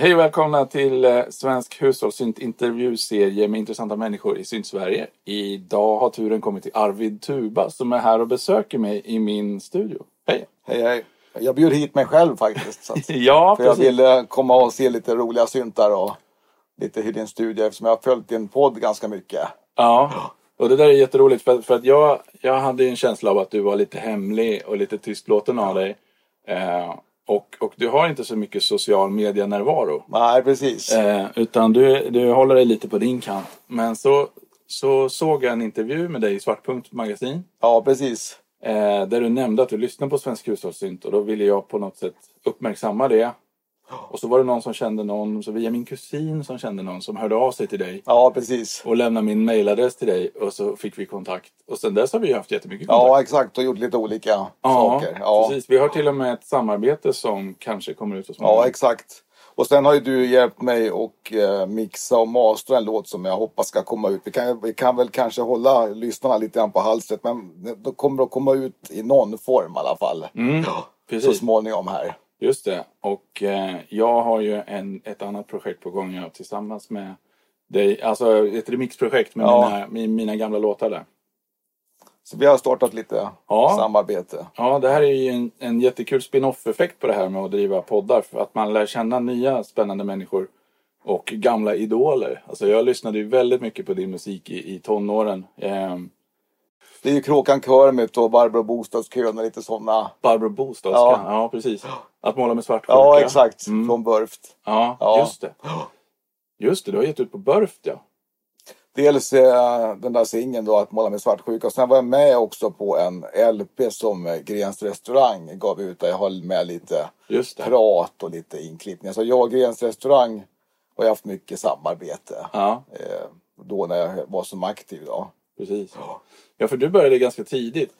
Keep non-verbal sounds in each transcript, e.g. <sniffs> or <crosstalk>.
hej och välkomna till eh, Svensk hushållssynt intervjuserie med intressanta människor i Synt-Sverige. Idag har turen kommit till Arvid Tuba som är här och besöker mig i min studio. Hej! Hej hej. Jag bjöd hit mig själv faktiskt. Att, <laughs> Ja, för jag precis. ville komma och se lite roliga syntar och lite hur din studio eftersom jag har följt din podd ganska mycket. Ja, och det där är jätteroligt för, för att jag, jag hade en känsla av att du var lite hemlig och lite tystlåten av dig. Eh, och, och du har inte så mycket social media-närvaro. Nej precis. Eh, utan du, du håller dig lite på din kant. Men så, så såg jag en intervju med dig i Svartpunkt magasin. Ja precis. Eh, där du nämnde att du lyssnar på Svensk hushållssynt och då ville jag på något sätt uppmärksamma det. Och så var det någon som kände någon, så via min kusin som kände någon som hörde av sig till dig Ja precis. och lämnade min mailadress till dig och så fick vi kontakt. Och sen dess har vi haft jättemycket kontakt. Ja exakt och gjort lite olika ja, saker. Ja. precis. Vi har till och med ett samarbete som kanske kommer ut så ja småningom. exakt. Och sen har ju du hjälpt mig och eh, mixa och mastra en låt som jag hoppas ska komma ut. Vi kan, vi kan väl kanske hålla lyssnarna lite grann på halset men det kommer att komma ut i någon form i alla fall. Mm, Så småningom här. Just det. Och eh, jag har ju en, ett annat projekt på gång jag, tillsammans med dig. Alltså ett remixprojekt med, Ja. mina, mina gamla låtar där. Så vi har startat lite Ja. samarbete. Ja, det här är ju en, en jättekul spin-off-effekt på det här med att driva poddar. För att man lär känna nya spännande människor och gamla idoler. Alltså jag lyssnade ju väldigt mycket på din musik i, i tonåren. Ehm, Det är ju Kråkan Körmit och Barbro Bostadskön och lite sådana. Barbro Bostadska, Ja. ja. precis. <gasps> Att måla med svartsjuka. Ja, exakt. Mm. Från Burft. Ja, Ja. just det. <gasps> Just det, du har gett ut på Burft ja. Dels eh, den där singeln då, Att måla med svartsjuka. Sen var jag med också på en LP som eh, Grens restaurang gav ut. Där jag höll med lite prat och lite inklippningar. Så jag och Grens restaurang har jag haft mycket samarbete. Ja, Eh, då när jag var som aktiv då. Precis. Ja, för du började ganska tidigt.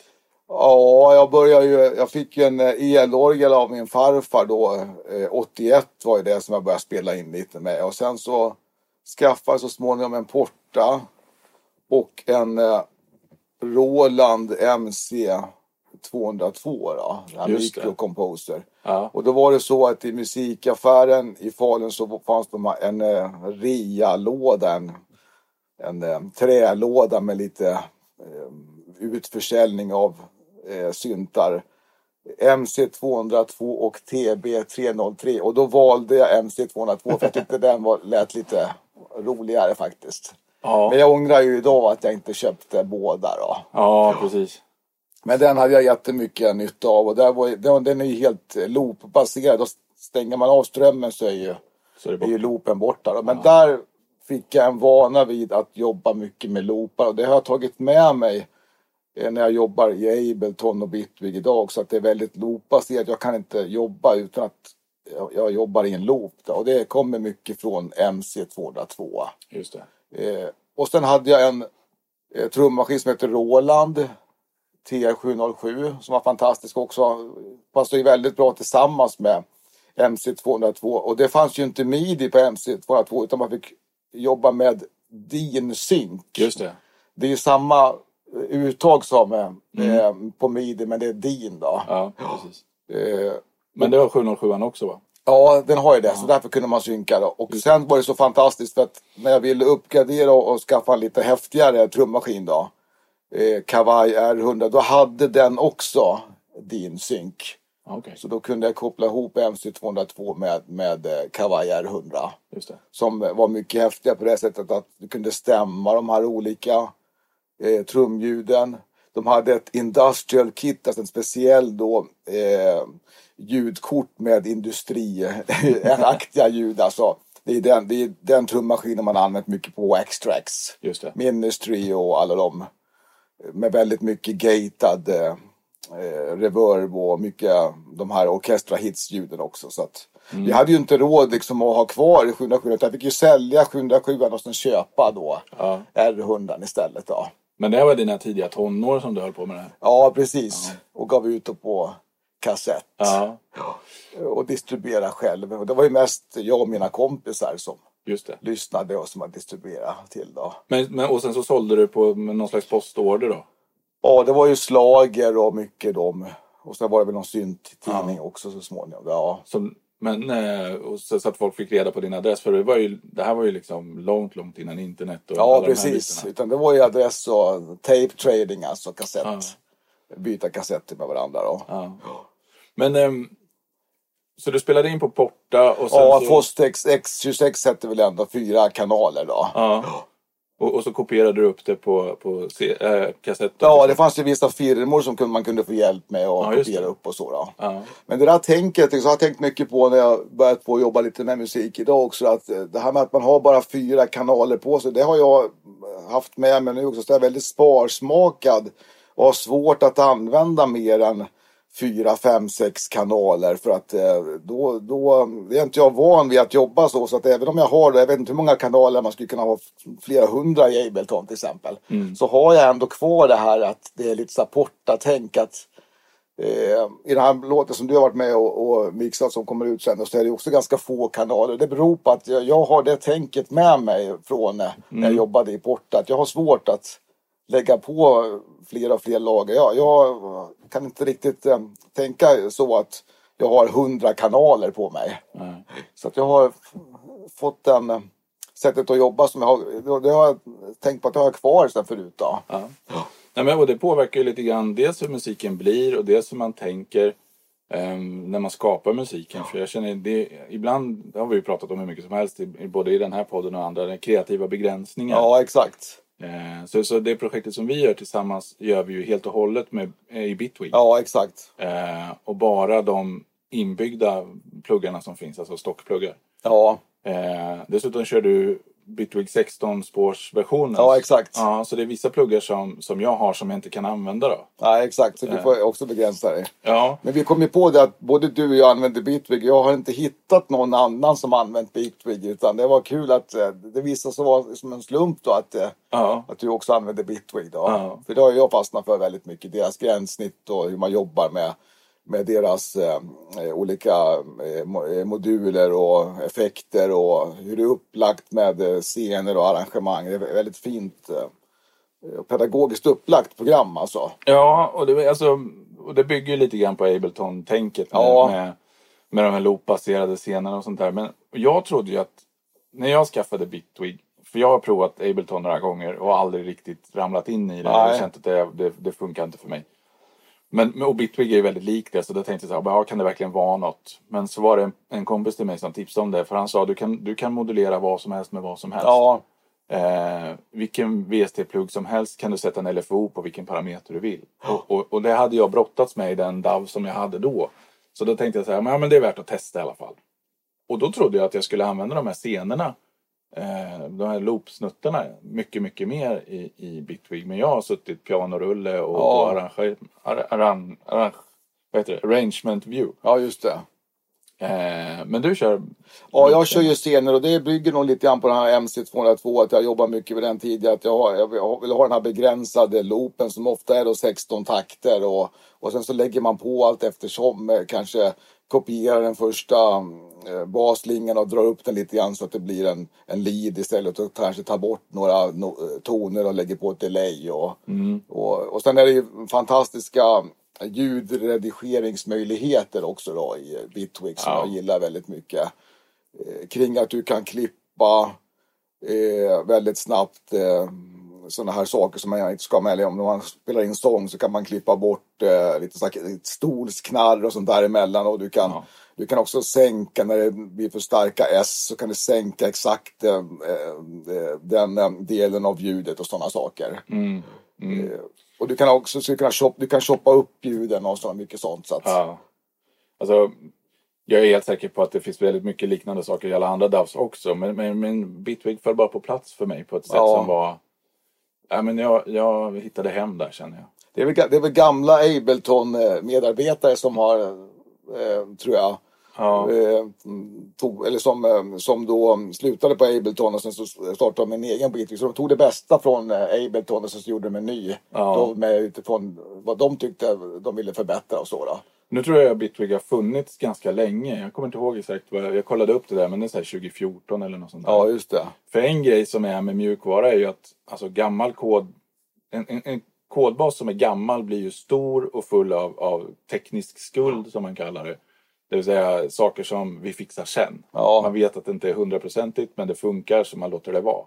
Ja, jag började ju, jag fick ju en eh, elorgel av min farfar då. Eh, 81 var ju det som jag började spela in lite med. Och sen så skaffade jag så småningom en Porta och en eh, Roland MC 202 då. Den här mikrocomposer. Ja, Och då var det så att i musikaffären i Falun så fanns det en eh, rea-låda, en, en eh, trälåda med lite eh, utförsäljning av eh, syntar. MC202 och TB303 och då valde jag MC202 för jag tyckte den var, lät lite roligare faktiskt. ja, Men jag ångrar ju idag att jag inte köpte båda då. ja precis. Men den hade jag jättemycket nytta av och där var, den, är ju helt loopbaserad. Stänger man av strömmen så är ju, Så är är ju loopen borta. Då. Men där fick jag en vana vid att jobba mycket med loopar och det har jag tagit med mig eh, när jag jobbar i Ableton och Bitwig idag också. Att det är väldigt loopbaserat. Jag kan inte jobba utan att jag, jag jobbar i en loop. Då. Och det kommer mycket från MC202. Just det. Eh, och sen hade jag en eh, trummaskin som heter Roland TR707 som var fantastisk också. Passade ju väldigt bra tillsammans med MC202 och det fanns ju inte midi på MC202 utan man fick jobba med din sync. Just det. Det är ju samma eh, uttag som eh, eh, på midi men det är din då. Ja, precis. <gasps> Eh, Men det har 707 också va? Ja, den har ju det. Så därför kunde man synka. Då. Och sen var det så fantastiskt för att när jag ville uppgradera och, och skaffa en lite häftigare trummaskin då. Eh, Kavaj R100. Då hade den också din synk. Ja, Okej, Så då kunde jag koppla ihop MC202 med, med eh, Kavaj R100. just det. Som var mycket häftiga på det sättet att du kunde stämma de här olika eh, trumljuden. De hade ett industrial kit, alltså en speciell då eh, ljudkort med industriaktiga <laughs> ljud. Alltså, det, är den, det är den trummaskinen man använt mycket på det. Ministry och alla de. Med väldigt mycket gatad eh, eh, reverb och mycket de här orkestra hits-ljuden också. Så att Mm. Vi hade ju inte råd liksom att ha kvar 707 utan jag fick ju sälja 707 och sen köpa då Ja. R100 istället. Då. Men det var dina tidiga tonår som du höll på med det här? Ja, precis. Och gav ut det på kassett. Ja, Och distribuera själv. Och det var ju mest jag och mina kompisar som just det. lyssnade och som har distribuerat till då. Men, men, och sen så sålde du på någon slags postorder då? Ja, det var ju slager och mycket dem. Och sen var det väl någon synttidning också så småningom. Ja. Som, Men eh, och så, så att folk fick reda på din adress. För det, var ju, det här var ju liksom långt, långt innan internet och Ja, precis. Utan det var ju adress och tape trading, alltså kassett. Ja. Byta kassetter med varandra då. Ja. Men ehm, så du spelade in på Porta och sen Ja, så, Fostex X26 hette väl ändå fyra kanaler då. ja, och, och så kopierade du upp det på, på C, äh, kassett. Ja, det fanns ju vissa firmor som kunde- man kunde få hjälp med att Ja, kopiera upp och så. Ja. Men det där tänket, så har jag tänkt mycket på när jag börjat på att jobba lite med musik idag också. Att eh, det här med att man har bara fyra kanaler på sig, det har jag haft med mig nu också. Så jag är väldigt sparsmakad och har svårt att använda mer än fyra, fem, sex kanaler. För att eh, då, då är inte jag van vid att jobba så. Så att även om jag har, jag vet inte hur många kanaler man skulle kunna ha, flera hundra i Ableton till exempel. Så har jag ändå kvar det här att det är lite så här porta-tänk att Eh, I den här låten som du har varit med och, och mixat som kommer ut sen så är det också ganska få kanaler. Det beror på att jag, jag har det tänket med mig från när jag jobbade i Porta. Att jag har svårt att lägga på fler och fler lager. Jag, jag kan inte riktigt eh, tänka så att jag har hundra kanaler på mig. Nej. Så att jag har fått den eh, sättet att jobba som jag har. Det har jag tänkt på att jag har kvar sen förut. Då. Ja. Nej, men, och det påverkar ju lite grann dels hur musiken blir och dels hur man tänker ehm, när man skapar musiken. För jag känner det, ibland det har vi ju pratat om hur mycket som helst, både i den här podden och andra, kreativa begränsningar. Ja, exakt. Eh, så, så det projektet som vi gör tillsammans gör vi ju helt och hållet med, eh, i Bitwig. Ja, exakt. Eh, och bara de inbyggda pluggarna som finns, alltså stockpluggar. Ja, Eh, dessutom kör du Bitwig 16 spårsversionen. ja exakt. Ja, så det är vissa pluggar som, som jag har som jag inte kan använda då. Ja, exakt. Så du får också begränsa dig. Ja, Men vi kom ju på det att både du och jag använder Bitwig. Jag har inte hittat någon annan som använt Bitwig. Utan det var kul att eh, det visade sig vara som en slump då att, eh, ja, att du också använder Bitwig. Då. Ja. För det har jag fastnat för väldigt mycket. Deras gränssnitt och hur man jobbar med, med deras eh, olika eh, eh, moduler och effekter och hur det är upplagt med eh, scener och arrangemang. Det är väldigt fint eh, pedagogiskt upplagt program alltså. ja och, det, alltså, och det bygger lite grann på Ableton-tänket med, Ja. med, med de här loopbaserade scenerna och sånt där. Men jag trodde ju att när jag skaffade Bitwig, för jag har provat Ableton några gånger och aldrig riktigt ramlat in i det. Jag har Nej. känt att det, det, det funkar inte för mig. Men, men- och Bitwig är väldigt likt det, så då tänkte jag så här, ja, kan det verkligen vara något? Men så var det en, en kompis till mig som tipsade om det, för han sa du kan, du kan modulera vad som helst med vad som helst. Ja, Eh, vilken VST-plugg som helst kan du sätta en LFO på vilken parameter du vill. Och, och, och det hade jag brottats med i den DAV som jag hade då. Så då tänkte jag så här, men, ja, men det är värt att testa i alla fall. Och då trodde jag att jag skulle använda de här scenerna, eh, de här loopsnuttarna, mycket, mycket mer i, i Bitwig. Men jag har suttit pianorulle och, Ja. och arrange, ar, arran, arrange, vad heter det? arrangement view. ja just det. Eh, men du kör... Ja, jag kör ju scener och det bygger nog lite grann på den här MC202 att jag jobbar mycket med den tidigare. Att jag, har, jag vill ha den här begränsade loopen som ofta är då 16 takter och, och sen så lägger man på allt eftersom. eh, Kanske kopierar den första basslingan och drar upp den lite grann så att det blir en, en lead istället och kanske tar bort några no, eh, toner och lägger på ett delay. Och, och, och sen är det ju fantastiska ljudredigeringsmöjligheter också då i Bitwig som Ja. jag gillar väldigt mycket eh, kring att du kan klippa eh, väldigt snabbt eh, sådana här saker som man inte ska med. Om man spelar in sång så kan man klippa bort eh, lite så här stolsknarr och sånt däremellan. Och du kan, Ja. Du kan också sänka när det blir för starka S så kan du sänka exakt eh, eh, den eh, delen av ljudet och sådana saker. Mm, mm. Eh, och du kan också så du kan shoppa, du kan shoppa upp ljuden och så mycket sånt. Så att, Ja. Alltså, jag är helt säker på att det finns väldigt mycket liknande saker i alla andra DAWs också. Men, men, men Bitwig föll bara på plats för mig på ett sätt Ja. som var... Ja, men jag, jag hittade hem där känner jag. Det är väl, det är väl gamla Ableton-medarbetare som har, eh, tror jag, Ja, eh, tog, eller som, eh, som då slutade på Ableton och sen så startade de en egen Bitwig. Så de tog det bästa från eh, Ableton och sen så gjorde de en ny. Ja. Då med utifrån vad de tyckte de ville förbättra och så då. nu tror jag att Bitwig har funnits ganska länge. Jag kommer inte ihåg exakt vad jag, kollade upp det där, men det är så här 2014 eller något sånt där. Ja, just det. För en grej som är med mjukvara är ju att alltså, gammal kod, en, en, en kodbas som är gammal blir ju stor och full av, av teknisk skuld som man kallar det. Det vill säga saker som vi fixar sen. Ja. Man vet att det inte är hundraprocentigt men det funkar så man låter det vara.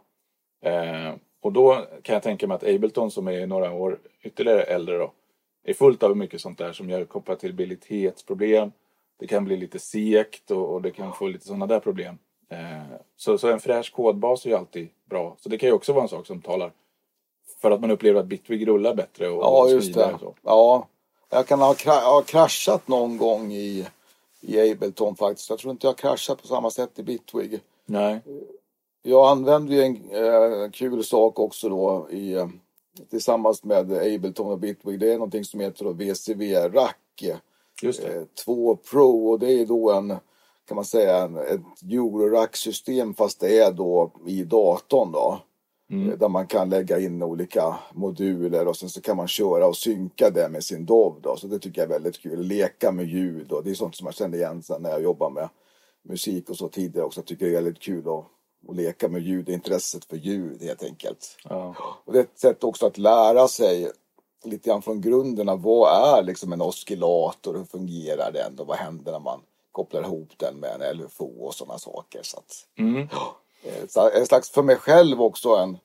Eh, och då kan jag tänka mig att Ableton som är några år ytterligare äldre då är fullt av mycket sånt där som gör kompatibilitetsproblem. Det kan bli lite segt och, och det kan få lite sådana där problem. Eh, så, så en fräsch kodbas är ju alltid bra. Så det kan ju också vara en sak som talar för att man upplever att Bitwig rullar bättre och, Ja, och just det. och så. Ja, jag kan ha, kra- ha kraschat någon gång i, i Ableton faktiskt. Jag tror inte jag har kraschat på samma sätt i Bitwig. Nej. Jag använder ju en eh, kul sak också då i, eh, tillsammans med Ableton och Bitwig. Det är någonting som heter då VCV Rack Just det. eh, 2 Pro och det är då en kan man säga en, ett Eurorack-system fast det är då i datorn då. Mm. Eh, Där man kan lägga in olika moduler och sen så kan man köra och synka det med sin DOV då. Så det tycker jag är väldigt kul. Leka med ljud och det är sånt som jag kände igen sen när jag jobbar med musik och så tidigare också. Jag tycker det är väldigt kul att, att leka med ljud, intresset för ljud helt enkelt. Ja. Och det är ett sätt också att lära sig lite grann från grunden av vad är liksom en oscillator, hur fungerar den och vad händer när man kopplar ihop den med en LFO och sådana saker. Så att, Mm. En slags, för mig själv också en,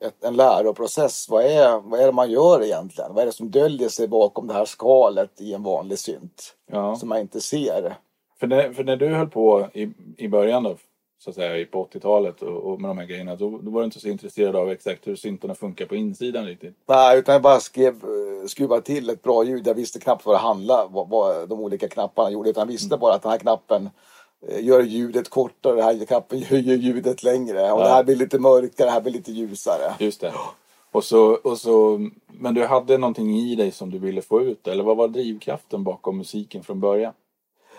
ett, en läroprocess. Vad är, vad är det man gör egentligen? Vad är det som döljer sig bakom det här skalet i en vanlig synt? Ja. Som man inte ser. För, när, för när du höll på i, i början då, så att säga, på 80-talet och, och med de här grejerna, då, då var du inte så intresserad av exakt hur syntarna funkar på insidan riktigt. Nej, utan jag bara skrev, eh, skruva till ett bra ljud. Jag visste knappt vad det handlade, vad, vad de olika knapparna gjorde. Utan jag visste bara att den här knappen eh, gör ljudet kortare, den här knappen gör gör ljudet längre. Och Ja. det här blir lite mörkare, det här blir lite ljusare. Just det. Och så, och så, men du hade någonting i dig som du ville få ut, eller vad var drivkraften bakom musiken från början?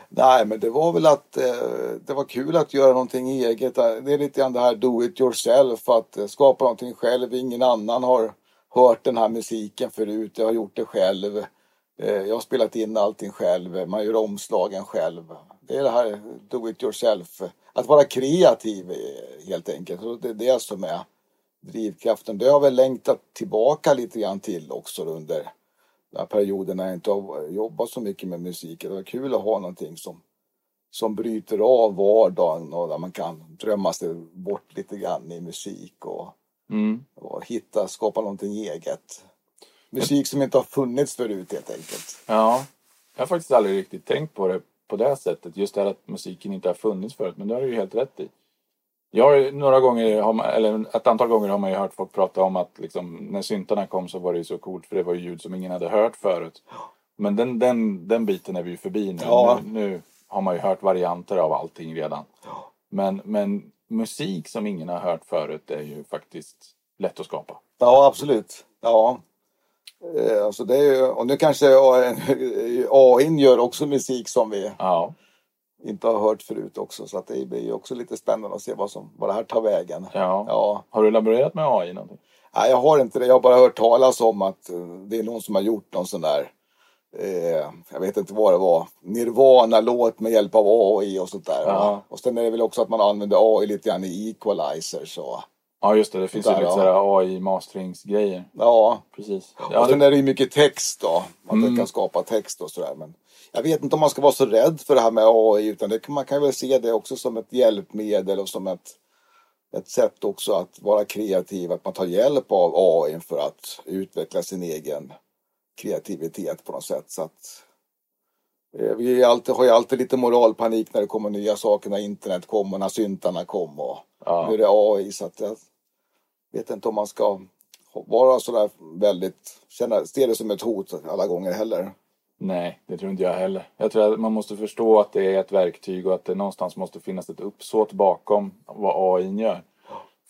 Nej, men det var väl att eh, det var kul att göra någonting eget. Det är lite grann det här do it yourself, att eh, skapa någonting själv. Ingen annan har hört den här musiken förut. Jag har gjort det själv. Eh, jag har spelat in allting själv. Man gör omslagen själv. Det är det här do it yourself. Att vara kreativ helt enkelt. Och det är det som är drivkraften. Det har jag väl längtat tillbaka lite grann till också under den här perioden när jag inte har jobbat så mycket med musik. Det var kul att ha någonting som, som bryter av vardagen och där man kan drömma sig bort lite grann i musik och, Mm. och hitta, skapa någonting eget. Musik som inte har funnits förut helt enkelt. Ja, jag har faktiskt aldrig riktigt tänkt på det på det sättet. Just det här att musiken inte har funnits förut, men det har du ju helt rätt i. Jag har några gånger, man, eller ett antal gånger har man ju hört folk prata om att liksom, när syntarna kom så var det ju så coolt för det var ju ljud som ingen hade hört förut. Men den, den, den biten är vi ju förbi nu. Ja. nu. Nu har man ju hört varianter av allting redan. Men, men musik som ingen har hört förut är ju faktiskt lätt att skapa. Ja, absolut. Ja. Eh, Alltså det är ju, och nu kanske <laughs> AI gör också musik som vi Ja, inte har hört förut också. Så att det blir ju också lite spännande att se vad, som, vad det här tar vägen. ja. Ja. Har du laborerat med AI någonting? Nej, jag har inte det. Jag har bara hört talas om att eh, det är någon som har gjort någon sån där, eh, jag vet inte vad det var, Nirvana-låt med hjälp av AI och sånt där. Ja. Och sen är det väl också att man använder AI lite grann i equalizers och Ja, just det. Det finns ju Där, lite ja. AI-masteringsgrejer. ja. Precis. och Ja, sen det, är det ju mycket text då. Att Mm. man kan skapa text och sådär. Men jag vet inte om man ska vara så rädd för det här med AI utan det, man kan väl se det också som ett hjälpmedel och som ett, ett sätt också att vara kreativ. Att man tar hjälp av AI för att utveckla sin egen kreativitet på något sätt. Så att, eh, vi alltid, har ju alltid lite moralpanik när det kommer nya saker, när internet kom och när syntarna kom. Och ja. nu är det AI så att vet inte om man ska vara sådär väldigt, känna, se det som ett hot alla gånger heller. Nej, det tror inte jag heller. Jag tror att man måste förstå att det är ett verktyg och att det någonstans måste finnas ett uppsåt bakom vad AI gör.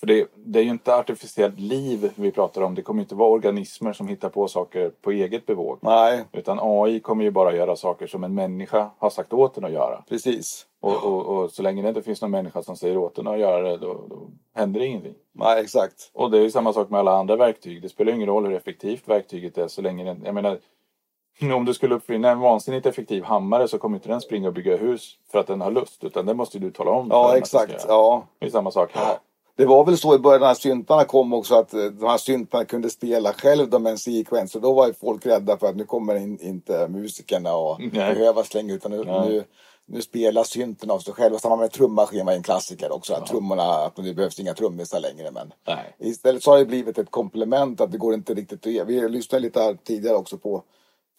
För det, det är ju inte artificiellt liv vi pratar om. Det kommer inte vara organismer som hittar på saker på eget bevåg. Nej, Utan AI kommer ju bara göra saker som en människa har sagt åt den att göra. precis. Och, och, och så länge det inte finns någon människa som säger åt den att göra det, då, då händer det ingenting. Nej, exakt. Och det är ju samma sak med alla andra verktyg. Det spelar ingen roll hur effektivt verktyget är så länge den, jag menar, <sniffs> om du skulle uppfinna en vansinnigt effektiv hammare så kommer inte den springa och bygga hus för att den har lust. Utan det måste du tala om. Ja, exakt. Ja. Det är samma sak här. Det var väl så i början när syntarna kom också att eh, de här syntarna kunde spela själv med en sequence. Så då var ju folk rädda för att nu kommer in, inte musikerna och Nej. behöva slänga utan nu, Nej. nu, nu spelar syntarna av sig själva. Samma med trummaskin var en klassiker också. Att trummorna, att det behövs inga trummisar längre. Men Nej. istället så har det blivit ett komplement att det går inte riktigt att ge. Vi lyssnade lite här tidigare också på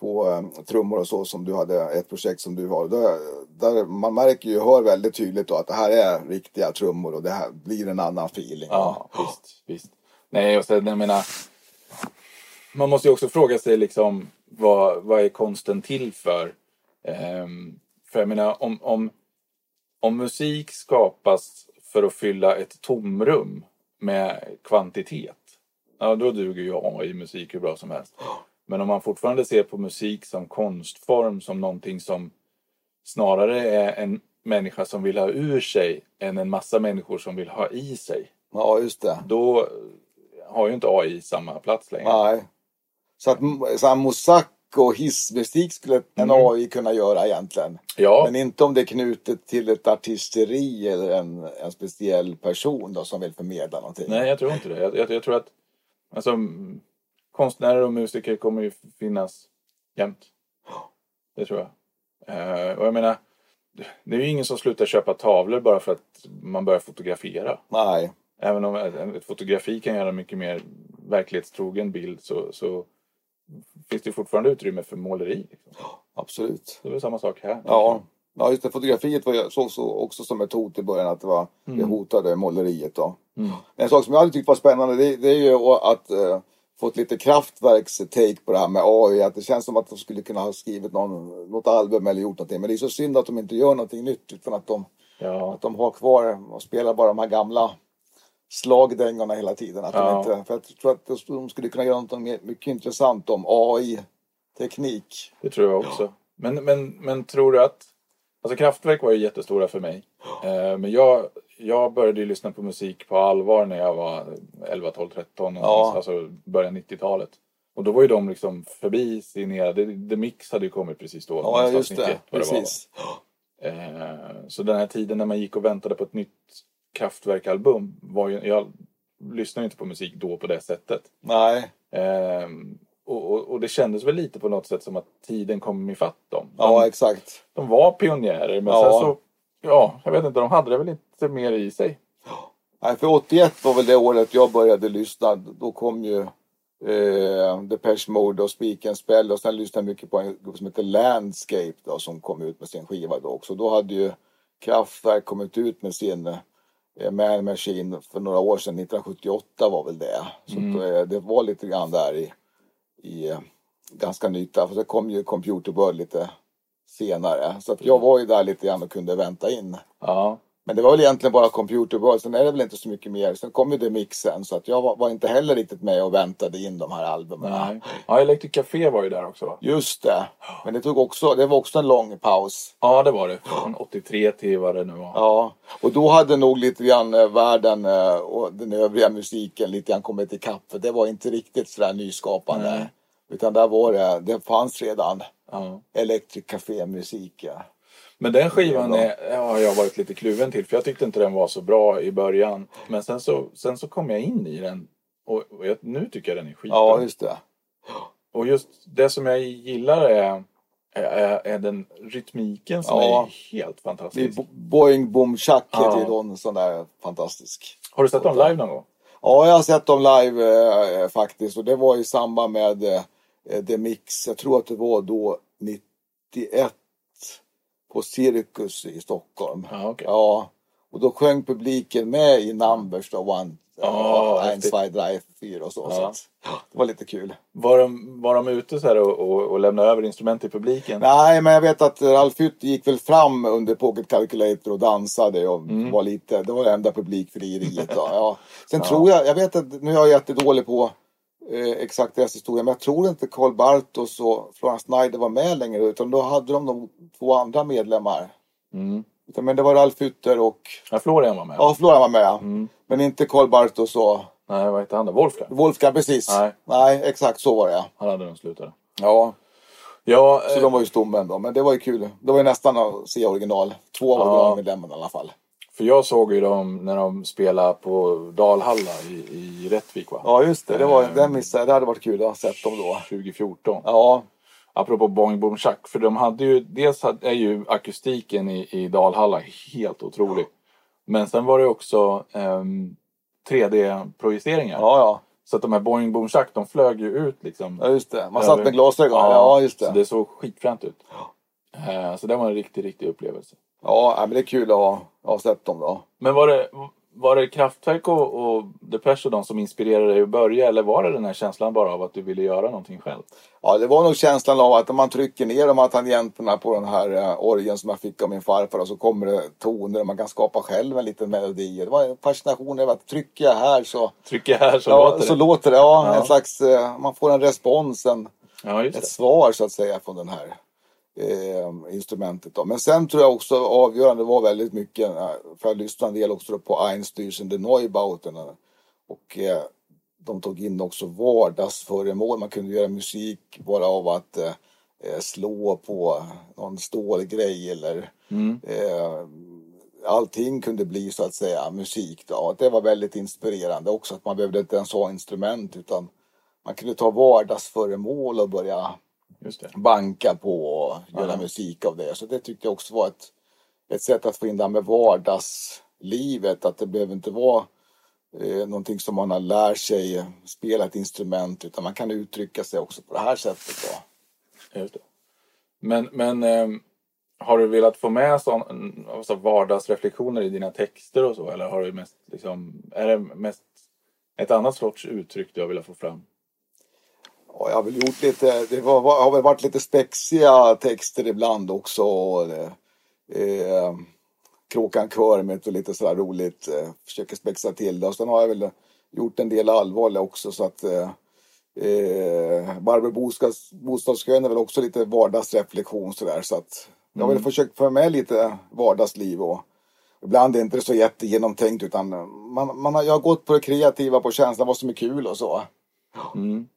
på eh, trummor och så som du hade ett projekt som du har. Där, där man märker ju, hör väldigt tydligt då att det här är riktiga trummor och det här blir en annan feeling. Ja, visst, visst. Nej, och sen jag menar. Man måste ju också fråga sig liksom vad, vad är konsten till för? Ehm, för jag menar om, om, om musik skapas för att fylla ett tomrum med kvantitet. Ja, då duger ju AI-musik hur bra som helst. Men om man fortfarande ser på musik som konstform, som någonting som snarare är en människa som vill ha ur sig än en massa människor som vill ha i sig. Ja, just det. Då har ju inte AI samma plats längre. Nej. Så att så här, mosack och hissmusik skulle en Mm. AI kunna göra egentligen. Ja, Men inte om det är knutet till ett artisteri eller en, en speciell person då som vill förmedla någonting. nej jag tror inte det. Jag, jag, jag tror att alltså, konstnärer och musiker kommer ju finnas jämt. Det tror jag. Eh, och jag menar, det är ju ingen som slutar köpa tavlor bara för att man börjar fotografera. Nej. Även om ett, ett fotografi kan göra mycket mer verklighetstrogen bild så, så finns det fortfarande utrymme för måleri. Liksom. Absolut. Det är väl samma sak här. Ja. Ja, just det. Fotografiet var ju så, så också som ett hot i början att det var det hotade måleriet då. Mm. En sak som jag hade tyckt var spännande det, det är ju att uh, fått lite kraftverks take på det här med AI. Att det känns som att de skulle kunna ha skrivit någon, något album eller gjort någonting. Men det är så synd att de inte gör någonting nytt utan att de, Ja, att de har kvar och spelar bara de här gamla slagdängorna hela tiden. Att Ja. de inte, för jag tror att de skulle kunna göra något mycket intressant om AI-teknik. det tror jag också. Men, men, men tror du att... Alltså Kraftwerk var ju jättestora för mig. Eh, men jag, jag började ju lyssna på musik på allvar när jag var 11, 12, 13. Ja. Alltså början 90-talet. Och då var ju de liksom förbi sin era. The, The Mix hade ju kommit precis då. Ja, just det. 91, vad det. Precis. Eh, så den här tiden när man gick och väntade på ett nytt Kraftwerk-album var ju, jag lyssnade inte på musik då på det sättet. Nej. Eh, och, och, och det kändes väl lite på något sätt som att tiden kom ifatt dem. De, Ja, exakt. de var pionjärer men Ja. sen så, ja, jag vet inte, de hade det väl inte mer i sig. Nej, för 81 var väl det året jag började lyssna. Då kom ju eh, Depeche Mode och Speak and Spell och sen lyssnade jag mycket på en grupp som heter Landscape då, som kom ut med sin skiva då också. Då hade ju Kraftwerk kommit ut med sin eh, Man Machine för några år sedan, 1978 var väl det. Så Mm. att, eh, det var lite grann där i, i eh, ganska nytt där. För så kom ju Computer World lite senare. Så att jag var ju där lite grann och kunde vänta in. Ja, Men det var väl egentligen bara Computer World, sen är det väl inte så mycket mer. Sen kom ju det mixen, så att jag var, var inte heller riktigt med och väntade in de här albumen. nej. Ja, Electric Café var ju där också va? Just det. Men det, tog också, det var också en lång paus. Ja, det var det. Från 83 till vad det nu var. Ja, och då hade nog lite grann eh, världen eh, och den övriga musiken lite grann kommit ikapp. För det var inte riktigt sådär nyskapande. Nej. Utan där var det, det fanns redan Ja. Electric Café-musik. Ja. Men den skivan är har jag varit lite kluven till för jag tyckte inte den var så bra i början. Men sen så, sen så kom jag in i den och, och jag, nu tycker jag den är skitbra. ja, just det. Och just det som jag gillar är, är, är den rytmiken som Ja. är helt Det är fantastisk. Bo- Boing Boom Chuck Ja. heter ju någon sån där fantastisk. Har du sett dem live någon gång? Ja, jag har sett dem live eh, faktiskt och det var i samband med eh, The Mix. Jag tror att det var då 91 på Cirkus i Stockholm. Ja, okej. Ja, och då sjöng publiken med i Numbers då, One, Ja, Ein. Zwei, Drei, Fyra och så. så Ja. att, det var lite kul. Var de, var de ute så här och, och, och lämnade över instrument till publiken? Nej, men jag vet att Ralf Hytt gick väl fram under Pocket Calculator och dansade och Mm. var lite, det var det enda publikfrieriet. Ja. <laughs> Sen tror jag, jag vet att nu är jag jättedålig på eh, exakt deras historia, men jag tror inte Carl Bartos och Florence Snyder var med längre utan då hade de de två andra medlemmar. Mm. Utan, men det var Ralf Hytter och, Ja, Florian var med. ja Florian var med. Mm. Men inte Carl Bartos och Nej, vad hette han då? Wolfgang? Wolfgang, precis. Nej. Nej, exakt så var det. Han hade nog slutat. Ja, Ja, så eh, de var ju stommen då. Men det var ju kul. Det var ju nästan att se original. Två av Ja. originalmedlemmarna i alla fall. För jag såg ju dem när de spelade på Dalhalla i, i Rättvik va? Ja, just det. det var, Ehm. den missade. Det hade varit kul att ha sett dem då. 2014. Ja, Apropå Boing Boom Shack. För de hade ju, dels hade- är ju akustiken i, i Dalhalla helt otrolig. Men sen var det också ehm, 3D-projiceringar. ja, ja. Så att de här Boing Boom Shack, de flög ju ut liksom. ja just det. Man satt med glasögon. Ja, just Så det. det såg skitfränt ut. Eh, Så det var en riktig, riktig upplevelse. Ja, men det är kul att ha, ha sett dem då. Men var det, var det Kraftwerk och, och Depeche och de som inspirerade dig att börja? Eller var det den här känslan bara av att du ville göra någonting själv? Ja, det var nog känslan av att om man trycker ner de här tangenterna på den här eh, orgeln som jag fick av min farfar och så kommer det toner och man kan skapa själv en liten melodi. Det var en fascination över att trycker jag här så, Trycker här så ja, låter det. så låter det. Ja, Ja. En slags, eh, man får en respons, en, Ja, ett svar så att säga från den här eh, instrumentet. Då. Men sen tror jag också avgörande var väldigt mycket, eh, för jag lyssnade en del också på Einstürzen de Neubauten. Och eh, de tog in också vardagsföremål. Man kunde göra musik bara av att eh, eh, slå på någon stålgrej eller Mm. eh, allting kunde bli så att säga musik. Då. Och det var väldigt inspirerande också att man behövde inte ens ha instrument utan man kunde ta vardagsföremål och börja. Banka på och göra musik av det. Så det tyckte jag också var ett, ett sätt att få in det här med vardagslivet. Att det behöver inte vara eh, någonting som man har lärt sig spela ett instrument utan man kan uttrycka sig också på det här sättet. Då. Just det. Men, men ehm, har du velat få med sån, alltså vardagsreflektioner i dina texter och så? Eller har du mest, liksom, är det mest ett annat sorts uttryck du har velat få fram? Ja, jag har väl gjort lite, det var, har väl varit lite spexiga texter ibland också. Och, eh, eh, Kråkan Körmet och lite sådär roligt. Eh, försöker spexa till det. Och sen har jag väl gjort en del allvarliga också så att eh, eh, Barbro bostads, bostadskön är väl också lite vardagsreflektion sådär. Så att jag har väl försökt få med lite vardagsliv och ibland är det inte så jättegenomtänkt utan man, man har, jag har gått på det kreativa, på känslan vad som är kul och så. Mm.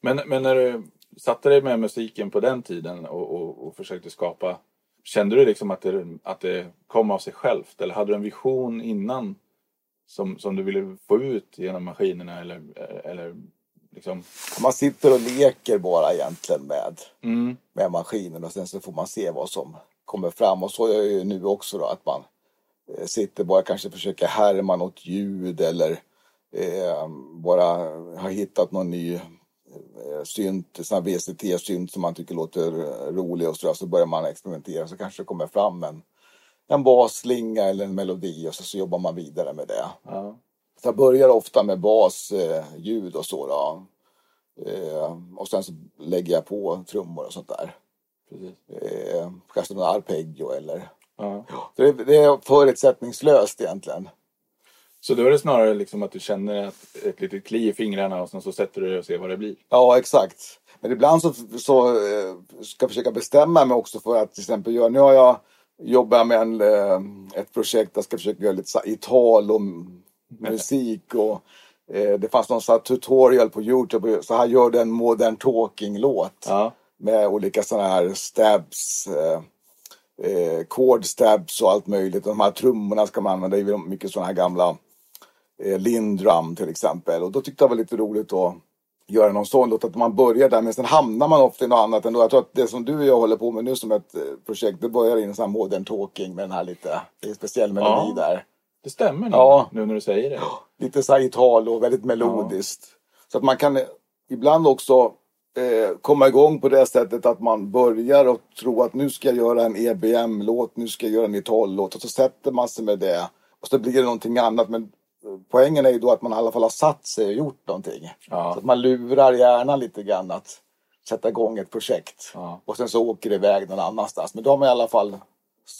Men, men när du satte dig med musiken på den tiden och, och, och försökte skapa, kände du liksom att det, att det kom av sig självt? Eller hade du en vision innan som, som du ville få ut genom maskinerna? Eller, eller liksom... Man sitter och leker bara egentligen med, Mm. med maskinen och sen så får man se vad som kommer fram. Och så är jag ju nu också då att man eh, sitter bara kanske försöker härma något ljud eller eh, bara har hittat någon ny synt, sån VCT-synt som man tycker låter eh, rolig och så, där. så börjar man experimentera så kanske det kommer fram en, en basslinga eller en melodi och så, så jobbar man vidare med det. Ja. Så jag börjar ofta med basljud eh, och så då. Eh, och sen så lägger jag på trummor och sånt där. Precis. Eh, kanske någon arpeggio eller... Ja. Så det, det är förutsättningslöst egentligen. Så då är det snarare liksom att du känner att ett litet kli i fingrarna och sen så sätter du dig och ser vad det blir. Ja, exakt. Men ibland så, så eh, ska jag försöka bestämma mig också för att till exempel göra... Nu har jag jobbat med en, eh, ett projekt där jag ska försöka göra lite så här Ital och <laughs> musik och eh, det fanns någon så tutorial på Youtube. Så här gör du en modern talking-låt. Ja. med olika sådana här stabs, eh, eh, chord stabs och allt möjligt. De här trummorna ska man använda i mycket sådana här gamla eh, Lindrum till exempel. Och då tyckte jag det var lite roligt att göra någon sån låt, att man börjar där men sen hamnar man ofta i något annat ändå. Jag tror att det som du och jag håller på med nu som ett eh, projekt, det börjar i en sån här modern talking med den här lite, det är speciell melodi Ja. där. Det stämmer nog, Ja. nu när du säger det. <gasps> Lite så här Italo, väldigt melodiskt. Så att man kan eh, ibland också eh, komma igång på det sättet att man börjar och tro att nu ska jag göra en EBM-låt, nu ska jag göra en Italo-låt och så sätter man sig med det och så blir det någonting annat. Men poängen är ju då att man i alla fall har satt sig och gjort någonting. Ja. Så att man lurar hjärnan lite grann att sätta igång ett projekt. Ja. Och sen så åker det iväg någon annanstans. Men då har man i alla fall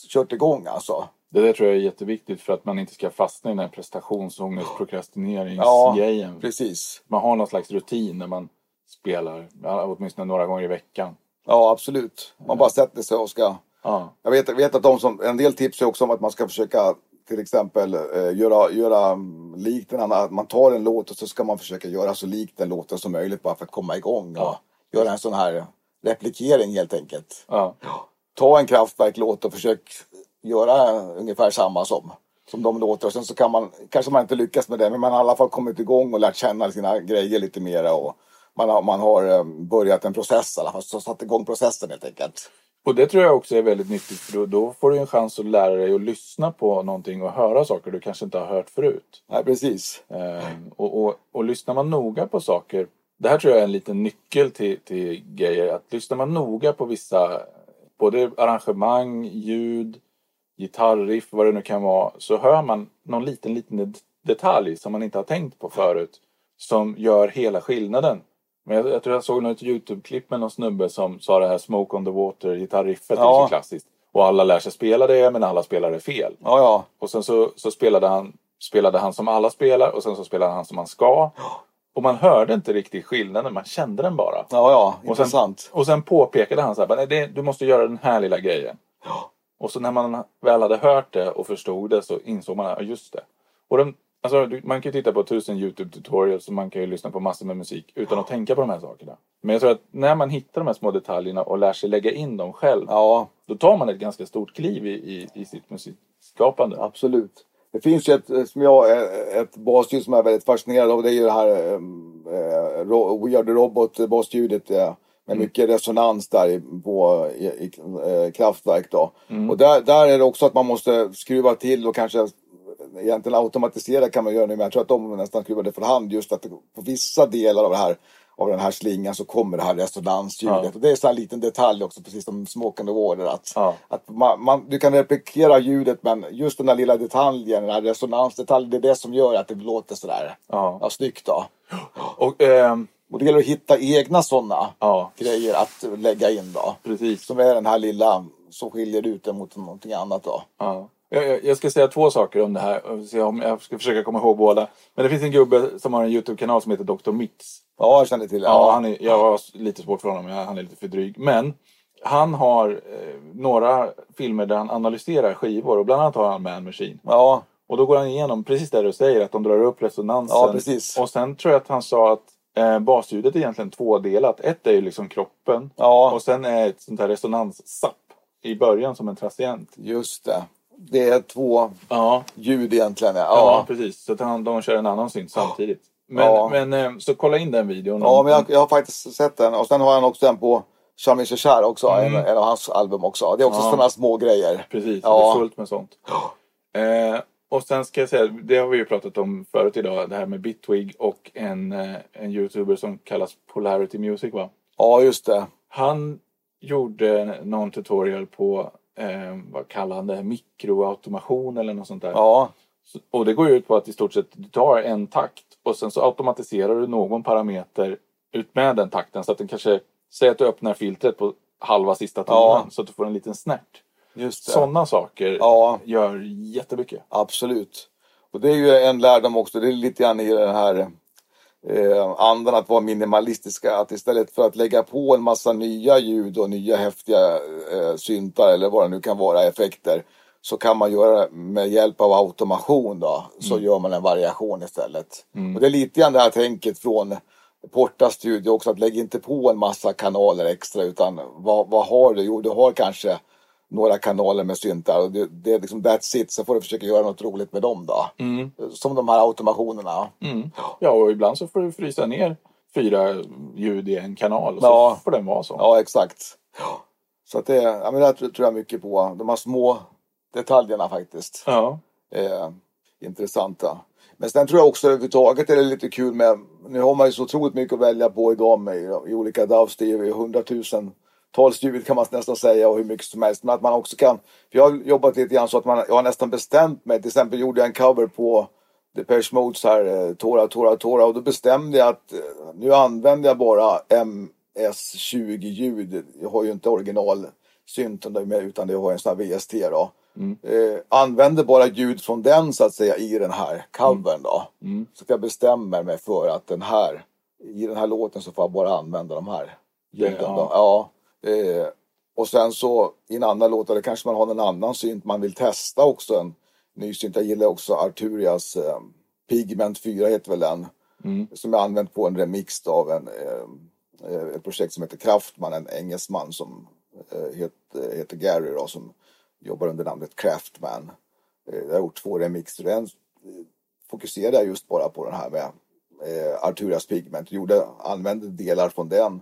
kört igång alltså. Det där tror jag är jätteviktigt för att man inte ska fastna i den här prestationsångest, Ja, prokrastineringsgrejen. precis. Man har någon slags rutin när man spelar, ja, åtminstone några gånger i veckan. Ja, absolut. Man bara sätter sig och ska Ja, Jag vet, jag vet att de som, en del tips är också om att man ska försöka till exempel eh, göra, göra likt en annan, att man tar en låt och så ska man försöka göra så likt den låten som möjligt bara för att komma igång och Ja. göra en sån här replikering helt enkelt. ja. Ta en kraftverklåt och försök göra ungefär samma som. som de låter. Och sen så kan man, kanske man inte lyckas med det, men man har i alla fall kommit igång och lärt känna sina grejer lite mera. Och man har, man har eh, börjat en process i alla fall, så satt igång processen helt enkelt. Och det tror jag också är väldigt nyttigt för då, då får du en chans att lära dig att lyssna på någonting och höra saker du kanske inte har hört förut. Nej, precis. Ehm, och, och, och lyssnar man noga på saker, det här tror jag är en liten nyckel till, till grejer, att lyssnar man noga på vissa, både arrangemang, ljud, gitarriff, vad det nu kan vara, så hör man någon liten, liten detalj som man inte har tänkt på förut, som gör hela skillnaden. Men jag, jag tror jag såg något YouTube-klipp med någon snubbe som sa det här Smoke on the Water gitarriffet, Ja. är så klassiskt. Och alla lär sig spela det, men alla spelar det fel. Ja, ja. Och sen så, så spelade, han, spelade han som alla spelar och sen så spelade han som man ska. Och man hörde inte riktigt skillnaden, man kände den bara. Ja, ja. Och sen, Intressant. och sen påpekade han så här, "Nej, det, du måste göra den här lilla grejen. Och så när man väl hade hört det och förstod det så insåg man, ja just det. Och den, alltså, man kan ju titta på tusen YouTube-tutorials och man kan ju lyssna på massor med musik utan att tänka på de här sakerna. Men jag tror att när man hittar de här små detaljerna och lär sig lägga in dem själv, Ja, då tar man ett ganska stort kliv i, i, i sitt musikskapande. absolut. Det finns ju ett, eh, som jag, eh, ett basljud som jag är väldigt fascinerad av. Det är ju det här eh, ro- We Are The Robot basljudet. Eh, med mycket resonans där i, på, i, i eh, kraftverk då. Och där, där är det också att man måste skruva till och kanske egentligen automatisera kan man göra nu. Men jag tror att de nästan skruvar det för hand just att på vissa delar av det här av den här slingan så kommer det här resonansljudet. Ja. Och det är så här en liten detalj också, precis som Smoke and the Water. Att, Ja. att man, man, du kan replikera ljudet men just den där lilla detaljen, den här resonansdetaljen, det är det som gör att det låter sådär Ja. ja, snyggt. Då. Och, ehm, Och det gäller att hitta egna sådana ja, grejer att lägga in då. precis. Som är den här lilla som skiljer ut det mot någonting annat då. Ja. Jag, ska säga två saker om det här. och se om Jag ska försöka komma ihåg båda. Men det finns en gubbe som har en YouTube-kanal som heter Dr. Mix. Ja, jag känner till det. Ja, han är, jag har lite svårt för honom. Han är lite för dryg. Men han har eh, några filmer där han analyserar skivor. Och bland annat har han Man Machine. ja, Och då går han igenom precis det du säger. Att de drar upp resonansen. Ja, precis. Och sen tror jag att han sa att eh, basljudet är egentligen tvådelat. Ett är ju liksom kroppen. ja, Och sen är ett sånt här resonanssapp i början som en transient. just det. Det är två Ja, ljud egentligen. Ja, Ja, precis. Så att han, de kör en annan synt samtidigt. Men, Ja. men eh, så kolla in den videon. ja men jag, jag har faktiskt sett den. Och sen har han också en på Chami Cher också, Mm. en, en av hans album också. Det är också Ja. sådana små grejer. Precis, Ja. det är fullt med sånt. Eh, och sen ska jag säga, det har vi ju pratat om förut idag, det här med Bitwig och en, eh, en youtuber som kallas Polarity Music va? Ja, just det. Han gjorde någon tutorial på, eh, vad kallar han det, mikroautomation eller något sånt där. Ja, Så- Och det går ut på att i stort sett du tar en takt och sen så automatiserar du någon parameter ut med den takten så att den kanske, säg att du öppnar filtret på halva sista tonen Ja. så att du får en liten snärt. Sådana saker Ja. gör jättemycket. Absolut. Och det är ju en lärdom också. Det är lite grann i den här eh, andan att vara minimalistiska. Att istället för att lägga på en massa nya ljud och nya häftiga eh, syntar eller vad det nu kan vara, effekter. Så kan man göra med hjälp av automation då. Så gör man en variation istället. Och det är lite grann det här tänket från Porta Studio också. Att lägga inte på en massa kanaler extra. Utan vad, vad har du? Jo, du har kanske några kanaler med syntar. Och det, det är liksom that's it, så får du försöka göra något roligt med dem då. Mm. Som de här automationerna. Mm. Ja, och ibland så får du frysa ner fyra ljud i en kanal och ja. så får den vara så. Ja, exakt. Så att det, jag menar, det tror jag mycket på. De här små detaljerna faktiskt. Ja. Eh, intressanta. Men sen tror jag också överhuvudtaget är det lite kul med, nu har man ju så otroligt mycket att välja på idag med i olika DAV-steg, hundratusen 000 talstudiet kan man nästan säga och hur mycket som helst. Men att man också kan, för jag har jobbat lite grann så att man, jag har nästan bestämt mig. Till exempel gjorde jag en cover på Depeche Modes här, eh, Tora, Tora, Tora och då bestämde jag att eh, nu använder jag bara MS-20-ljud. Jag har ju inte originalsynten med utan det har jag en sån här VST då. Mm. Eh, använder bara ljud från den så att säga i den här covern då. Mm. mm. Så jag bestämmer mig för att den här, i den här låten så får jag bara använda de här ljuden. Ja. Då. Ja. Eh, och sen så i en annan låt, eller kanske man har en annan synt man vill testa också. En ny synt. Jag gillar också Arturias eh, Pigment 4 heter väl den. Som jag använt på en remix av en, eh, eh, ett projekt som heter Kraftman, en engelsman som eh, het, heter Gary då, som jobbar under namnet Craftman. Eh, jag har gjort två remixer. En eh, fokuserade jag just bara på den här med eh, Arturas Pigment. Gjorde, använde delar från den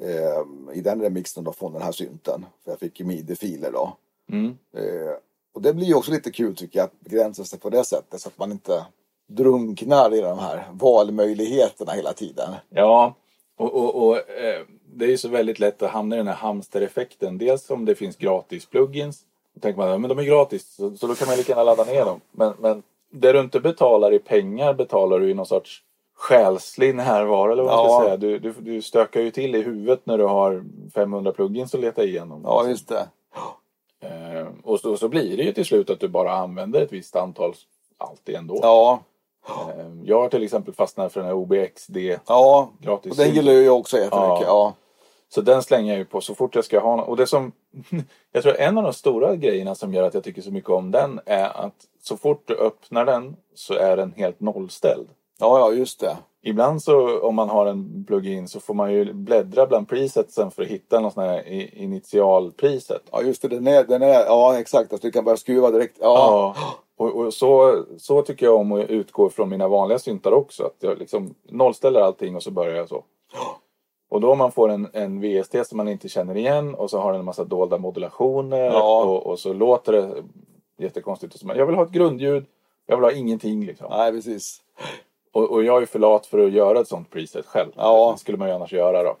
eh, i den remixen då från den här synten. För jag fick ju midi-filer då. Mm. Eh, och det blir ju också lite kul tycker jag att begränsa sig på det sättet så att man inte drunknar i de här valmöjligheterna hela tiden. Ja, och, och, och eh, det är ju så väldigt lätt att hamna i den här hamstereffekten. Dels om det finns gratis plugins. Då tänker man men de är gratis så, så då kan man lika gärna ladda ner dem. Men, men det du inte betalar i pengar betalar du i någon sorts själslig närvaro eller vad man Ja. ska säga. Du, du, du stökar ju till i huvudet när du har 500 plugins att leta igenom. Ja, just det. Eh, och så, så blir det ju till slut att du bara använder ett visst antal alltid ändå. Ja, Eh, jag har till exempel fastnat för den här OBXD ja. gratis. Och den gillar jag också jättemycket. Ja. Så den slänger jag ju på så fort jag ska ha någon. Och det som, <laughs> jag tror en av de stora grejerna som gör att jag tycker så mycket om den är att så fort du öppnar den så är den helt nollställd. Ja, ja, just det. Ibland så om man har en plugin så får man ju bläddra bland presetsen för att hitta någon sån här initialpriset. Ja, just det. Den är, den är, ja, exakt. Att du kan börja skruva direkt. Ja, Ja, och, och så, så tycker jag om att utgå från mina vanliga syntar också. Att jag liksom nollställer allting och så börjar jag så. Och då om man får en, en VST som man inte känner igen och så har den en massa dolda modulationer Ja. och, och så låter det jättekonstigt. Och så, men jag vill ha ett grundljud, jag vill ha ingenting liksom. nej precis. Och, och jag är för lat för att göra ett sånt preset själv. Ja. Det skulle man ju annars göra då.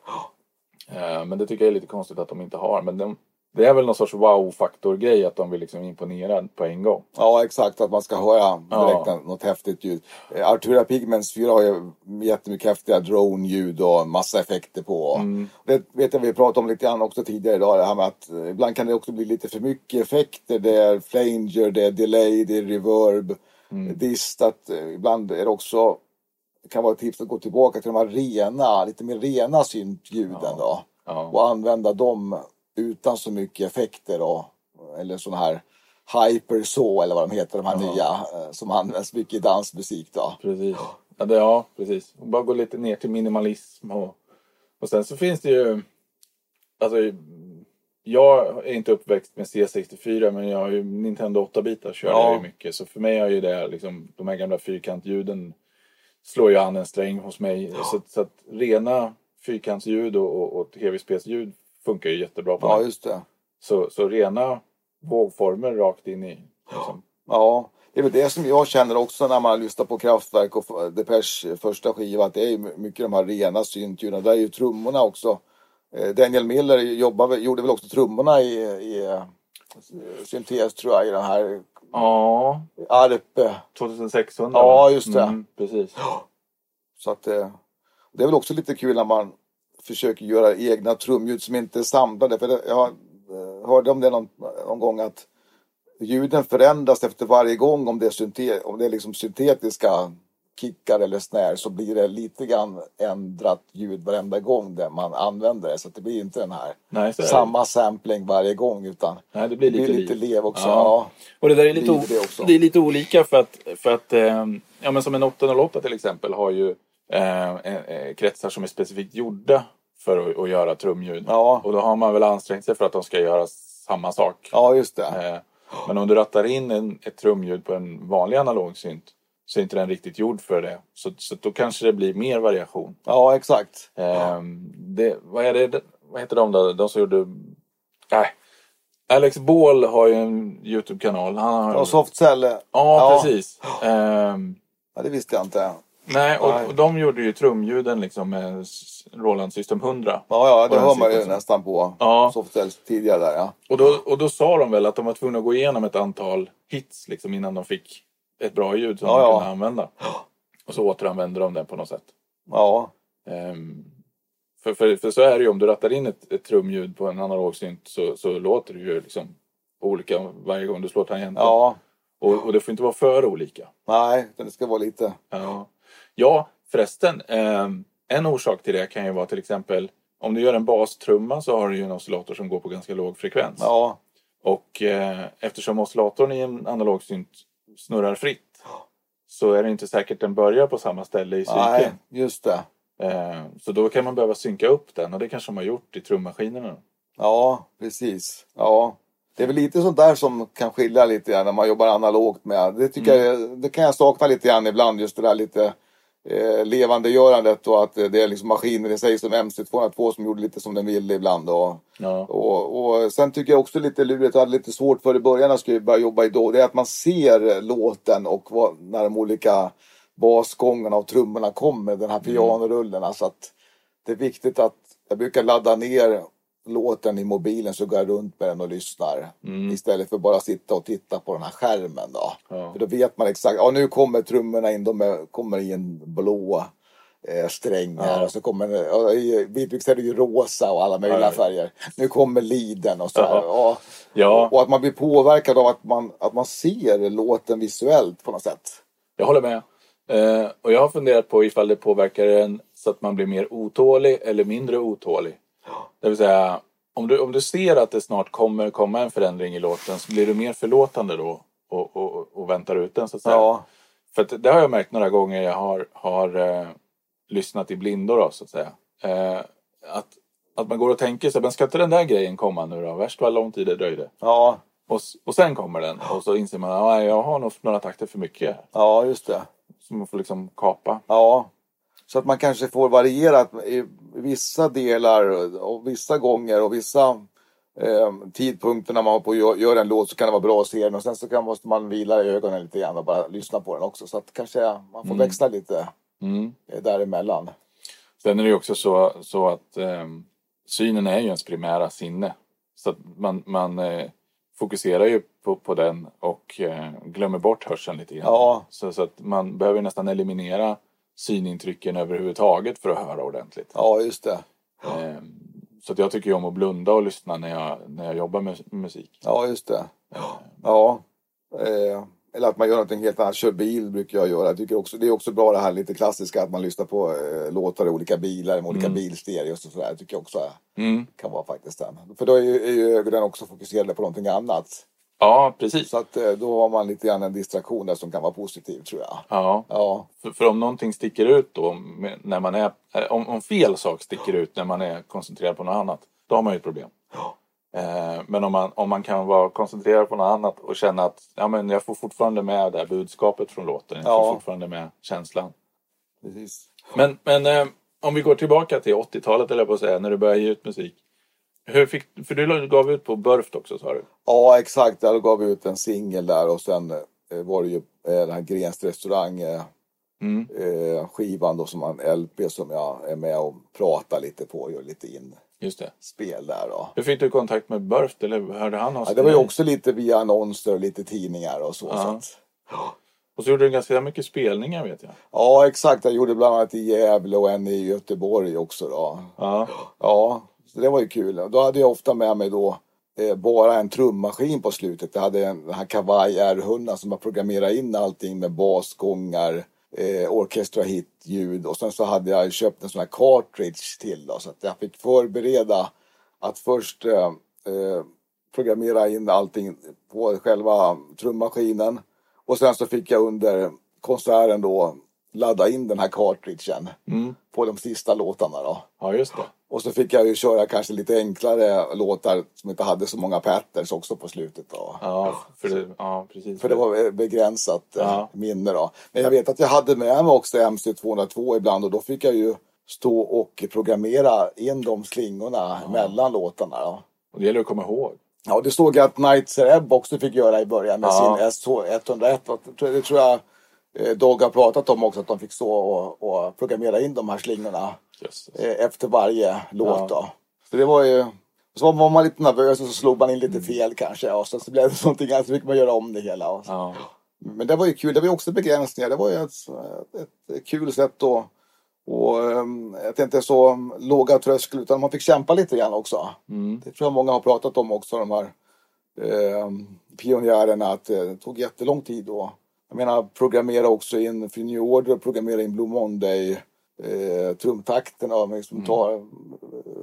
Eh, Men det tycker jag är lite konstigt att de inte har. Men de, det är väl någon sorts wow-faktor-grej att de vill liksom imponera på en gång. Ja, exakt. Att man ska höra direkt Ja. något häftigt ljud. Eh, Artura Pigments 4 har ju jättemycket häftiga drone-ljud och massa effekter på. Mm. Det vet jag vi pratade om lite grann också tidigare idag. Det här med att eh, ibland kan det också bli lite för mycket effekter. Det är flanger, det är delay, det är reverb, Mm. dist. Att, eh, ibland är det också det kan vara ett tips att gå tillbaka till de här rena, lite mer rena syntljuden då. Ja. Och använda dem utan så mycket effekter då. Eller sån här hyper så eller vad de heter, de här nya eh, som används mycket i dansmusik då. Precis. Ja, det, ja, precis. Och bara gå lite ner till minimalism. Och, och sen så finns det ju... Alltså, jag är inte uppväxt med C64 men jag har ju Nintendo 8-bitar kör Ja. jag ju mycket. Så för mig är ju det liksom, de här gamla fyrkantljuden slår ju an en sträng hos mig. Så, så att rena fyrkantsljud och, och, och tv-spelsljud funkar ju jättebra på Ja, mig. just det. Så, så rena vågformer rakt in i. Liksom. Ja, det är väl det som jag känner också när man lyssnar på Kraftwerk och Depeche första skiva. Att det är mycket de här rena syntljuden. Där är ju trummorna också. Eh, Daniel Miller jobbade, gjorde väl också trummorna i, i eh, syntes tror jag i den här Ja, Arpe. 2600. Ja, just det. Mm, precis. <gasps> Så att eh, det är väl också lite kul när man försöker göra egna trumljud som inte är samlade. För jag hörde om det någon, någon gång att ljuden förändras efter varje gång om det är, synte, om det är liksom syntetiska kickar eller snär så blir det lite grann ändrat ljud varenda gång där man använder det. Så det blir inte den här Nej, samma sampling varje gång utan Nej, det blir lite, blir lite lev också. Ja. Ja. Och det där är lite, o- det det är lite olika för att, för att eh, ja, men som en 808 till exempel har ju eh, eh, eh, kretsar som är specifikt gjorda för att, att göra trumljud. Ja. Och då har man väl ansträngt sig för att de ska göra samma sak. ja, just det. Eh, men om du rattar in en, ett trumljud på en vanlig analog synt så är inte den riktigt gjord för det. Så, så då kanske det blir mer variation. Ja, exakt. Ehm, det, vad, är det, vad heter de då? De som gjorde... Nej. Alex Ball har ju en YouTube-kanal. Han har... Och Softcell, Ja, Ja. precis. Ehm, ja, det visste jag inte. nej, och, Nej. och de gjorde ju trumljuden liksom med Roland System 100. Ja, ja, det hör man ju nästan på Ja. Softcells tidigare där ja. Och då, och då sa de väl att de var tvungna att gå igenom ett antal hits liksom, innan de fick ett bra ljud som Ja, de ja. kunde använda. Och så återanvände de det på något sätt. Ja, Ehm, för, för, för så är det ju om du rattar in ett, ett trumljud på en analog synt så, så låter det ju liksom olika varje gång du slår tangenten. ja, Och, och det får inte vara för olika. nej, det ska vara lite. Ja, ja förresten. ehm, en orsak till det kan ju vara till exempel om du gör en bastrumma så har du ju en oscillator som går på ganska låg frekvens. Ja, Och eh, eftersom oscillatorn i en analog synt snurrar fritt så är det inte säkert den börjar på samma ställe i nej, cykeln. just det. Eh, så då kan man behöva synka upp den och det kanske de har gjort i trummaskinerna. Ja, precis. Ja, Det är väl lite sånt där som kan skilja lite grann när man jobbar analogt med. Det, tycker jag, det kan jag sakna lite grann ibland, just det där lite eh, levandegörandet och att det är liksom maskiner i sig som MC202 som gjorde lite som den ville ibland. Och, Ja. och, och sen tycker jag också lite lurigt, jag hade lite svårt för i början när jag skulle börja jobba idag, det är att man ser låten och vad, när de olika basgångarna och trummorna kommer, den här pianorullen. Alltså att det är viktigt att jag brukar ladda ner låten i mobilen så går jag runt med den och lyssnar. Istället för bara sitta och titta på den här skärmen då. Ja. För då vet man exakt, ja nu kommer trummorna in, de är, kommer i en blå eh, strängar Ja. och så kommer Beatrix är det ju rosa och alla möjliga Ja. färger. Nu kommer liden och så här. Ja. Ja. Ja. Och att man blir påverkad av att man, att man ser låten visuellt på något sätt. Jag håller med. Eh, och jag har funderat på ifall det påverkar en så att man blir mer otålig eller mindre otålig. Det vill säga, om du, om du ser att det snart kommer komma en förändring i låten så blir du mer förlåtande då och, och, och väntar ut den så att säga. Ja, För det har jag märkt några gånger jag har, har eh, lyssnat i blindo då så att säga. Eh, att, att man går och tänker sig, men ska inte den där grejen komma nu då? Värst vad lång tid det dröjde. ja, Och, och sen kommer den och så inser man att jag har nog några takter för mycket ja just det. Så man får liksom kapa. Ja, så att man kanske får varierat i vissa delar och vissa gånger och vissa eh, tidpunkter när man på gör, gör en låt så kan det vara bra att se den och sen så kan, måste man vila i ögonen lite grann och bara lyssna på den också. Så att kanske man får växla lite Mm. eh, däremellan. Sen är det ju också så, så att ehm, synen är ju ens primära sinne. Så att man, man eh, fokuserar ju på, på den och eh, glömmer bort hörseln lite grann. Ja. Så, så att man behöver nästan eliminera synintrycken överhuvudtaget för att höra ordentligt. Ja, just det. Ehm, så att jag tycker ju om att blunda och lyssna när jag, när jag jobbar med musik. Ja, just det. Ja. Eh, eller att man gör någonting helt annat. Kör bil brukar jag göra. Jag tycker också, det är också bra det här lite klassiska att man lyssnar på eh, låtar i olika bilar med olika bilstereos och sådär. Det tycker jag också Mm. kan vara faktiskt den. För då är ju, är ju ögonen också fokuserade på någonting annat. Ja, precis. Så att eh, då har man lite grann en distraktion där som kan vara positiv tror jag. Ja. Ja, För, för om någonting sticker ut då, när man är, eh, om, om fel sak sticker ut när man är koncentrerad på något annat, då har man ju ett problem. Eh, men om man, om man kan vara koncentrerad på något annat och känna att ja, men jag får fortfarande med det här budskapet från låten, jag får fortfarande med känslan. precis. Men, men eh, om vi går tillbaka till 80-talet eller på att säga, när du började ge ut musik. Hur fick, för du gav ut på Burft också sa du? Ja, exakt. Där gav vi ut en singel där och sen eh, var det ju eh, den här Grens restaurang eh, Mm. eh, skivan då som en LP som jag är med och pratar lite på och gör lite Just det. inspel där då. Hur fick du kontakt med Burft eller hörde han av Ja, det var ju också lite via annonser och lite tidningar och så. Ja. så att, Och så gjorde du ganska mycket spelningar vet jag. ja, exakt. Jag gjorde bland annat i Gävle och en i Göteborg också då. Ja. Ja, så det var ju kul. Då hade jag ofta med mig då eh, bara en trummaskin på slutet. Jag hade en, den här Kavaj R100 som jag programmerade in allting med basgångar, eh, orkestra hit ljud och sen så hade jag köpt en sån här cartridge till då, så att jag fick förbereda att först eh, eh, programmera in allting på själva trummaskinen och sen så fick jag under konserten då ladda in den här cartridgen Mm. på de sista låtarna då. ja, just det. Och så fick jag ju köra kanske lite enklare låtar som inte hade så många patterns också på slutet då. Ja, för det, ja precis. För det var begränsat eh, Ja. minne då. Men jag vet att jag hade med mig också MC202 ibland och då fick jag ju stå och programmera in de slingorna mellan låtarna då. Och det gäller att komma ihåg. Ja, det såg jag att Nights Ebb också fick göra i början med Ja. sin SH101. Och Det det tror jag eh, Dog har pratat om också, att de fick stå och, och programmera in de här slingorna efter varje låt då. Så det var ju... Så var man lite nervös och så slog man in lite fel kanske och så, så blev det <laughs> någonting annat så fick man göra om det hela. Och. Men det var ju kul, det var ju också begränsningar. Det var ju ett, ett, ett kul sätt att och um, att det inte är så låga trösklar utan man fick kämpa lite grann också. Mm. Det tror jag många har pratat om också, de här eh, pionjärerna, att eh, det tog jättelång tid då. Jag menar, programmera också in för New Order, programmera in Blue Monday, eh, trumtakterna, och liksom ta, eh,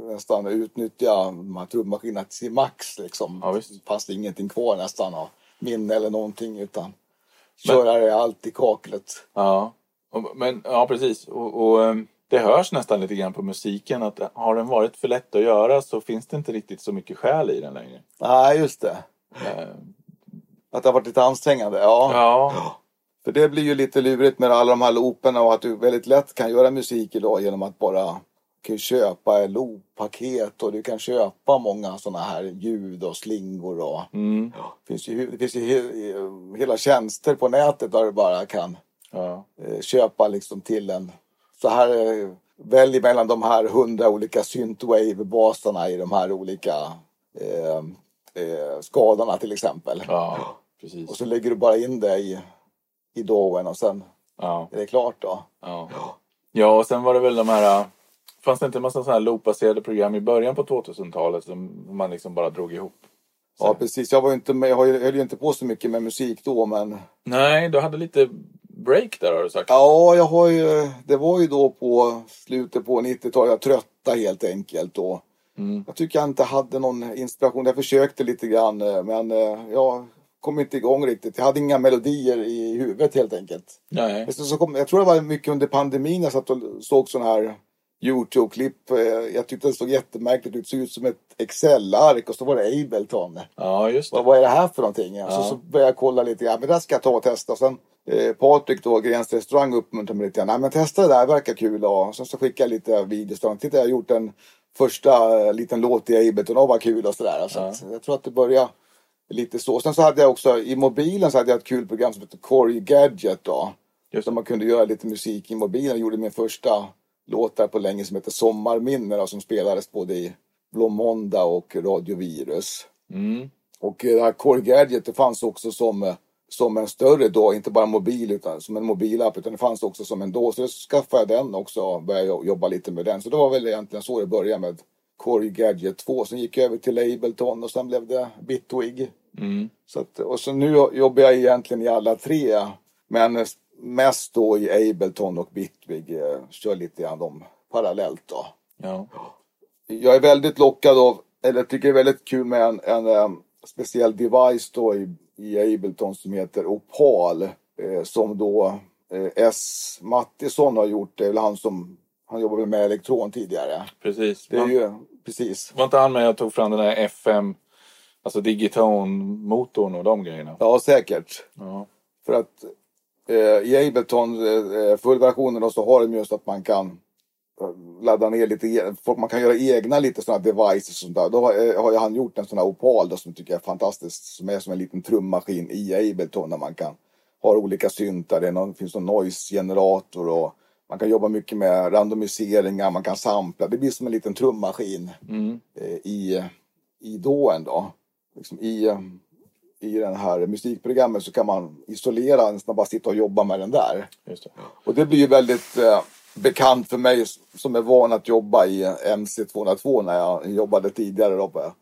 nästan utnyttja trummaskinerna till max liksom. Ja, visst. Fast ingenting kvar nästan av minne eller någonting utan köra det allt i kaklet. Ja. Men, ja, precis. Och, och ehm, det hörs nästan lite grann på musiken att har den varit för lätt att göra så finns det inte riktigt så mycket skäl i den längre. Nej, just det. Eh, Att det har varit lite ansträngande? Ja. ja. För det blir ju lite lurigt med alla de här looperna och att du väldigt lätt kan göra musik idag genom att bara kan köpa looppaket och du kan köpa många sådana här ljud och slingor och Mm. det finns ju, det finns ju he, hela tjänster på nätet där du bara kan ja. eh, köpa liksom till en så här eh, välj mellan de här hundra olika synthwave-basarna i de här olika eh, eh, skadorna till exempel. Ja. Och så lägger du bara in det i, i DAWen och sen Ja, är det klart då. ja. ja, och sen var det väl de här... äh, Fanns det inte en massa sådana här loopbaserade program i början på 2000-talet som man liksom bara drog ihop? Så. Ja precis, jag var inte med, jag höll ju inte på så mycket med musik då men Nej, du hade lite break där har du sagt. Ja, jag har ju, det var ju då på slutet på 90-talet, jag tröttade helt enkelt då. Mm. Jag tycker jag inte hade någon inspiration, jag försökte lite grann eh, men eh, jag kom inte igång riktigt. Jag hade inga melodier i huvudet helt enkelt. Nej. Men så kom, jag tror det var mycket under pandemin jag satt och såg sån här Youtube-klipp. Eh, Jag tyckte det såg jättemärkligt ut. Det såg ut som ett Excel-ark och så var det Ableton. Ja, just Vad, det. vad är det här för någonting? Ja. Så, så började jag kolla lite grann. Men det ska jag ta och testa. Sen eh, Patrik då, Grens restaurang uppmuntrade mig lite grann. Nej men testa det där, det verkar kul. Och sen så skickade jag lite videos. Titta jag har gjort en första liten låt i Ableton. Och vad kul och sådär. Så Ja. jag tror att det började lite så. Sen så hade jag också i mobilen så hade jag ett kul program som heter Corey Gadget då. Just det. man kunde göra lite musik i mobilen. Jag gjorde min första låt där på länge som heter Sommarminne då, som spelades både i Blå Måndag och Radio Virus. Mm. Och eh, det här Core Gadget det fanns också som, eh, som en större då, inte bara mobil utan som en mobilapp utan det fanns också som en då. Så då skaffade jag den också och började jo- jobba lite med den. Så det var väl egentligen så det började med Core Gadget 2. Sen gick jag över till Ableton och sen blev det Bitwig. Mm. Så att, och så nu jobbar jag egentligen i alla tre. Men eh, mest då i Ableton och Bitwig. Eh, kör lite grann dem parallellt då. Ja. Jag är väldigt lockad av, eller tycker det är väldigt kul med en, en, em, speciell device då i, i Ableton som heter Opal. Eh, som då eh, S. Mattisson har gjort. Det är väl han som, han jobbade med elektron tidigare. Precis. Det är Var, ju, precis. var inte han med och tog fram den där FM, alltså Digitone-motorn och de grejerna? Ja, säkert. Ja. För att eh, i Ableton, eh, fullversionen då, så har de just att man kan eh, ladda ner lite, e- man kan göra egna lite sådana devices och sånt där. Då har, eh, har han gjort en sån här Opal då, som tycker jag är fantastisk. Som är som en liten trummaskin i Ableton där man kan ha olika syntar. Det någon, finns någon noise-generator och man kan jobba mycket med randomiseringar, man kan sampla. Det blir som en liten trummaskin Mm. eh, i, i dåen då. Liksom i, I den här musikprogrammet så kan man isolera den, bara sitta och jobba med den där. Det. Och det blir ju väldigt eh, bekant för mig som är van att jobba i MC202 när jag jobbade tidigare då på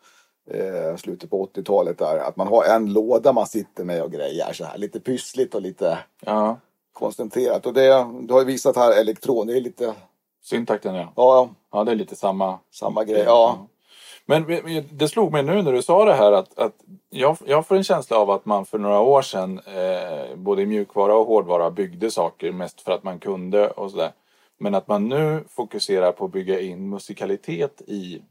eh, slutet på 80-talet där. Att man har en låda man sitter med och grejer så här. Lite pyssligt och lite Ja. Koncentrerat. Och det, det har ju visat här elektron, det är lite, Syntakten ja. ja, Ja, det är lite samma. samma grej. Ja, Men det slog mig nu när du sa det här att, att jag, jag får en känsla av att man för några år sedan eh, både i mjukvara och hårdvara byggde saker mest för att man kunde och sådär. Men att man nu fokuserar på att bygga in musikalitet i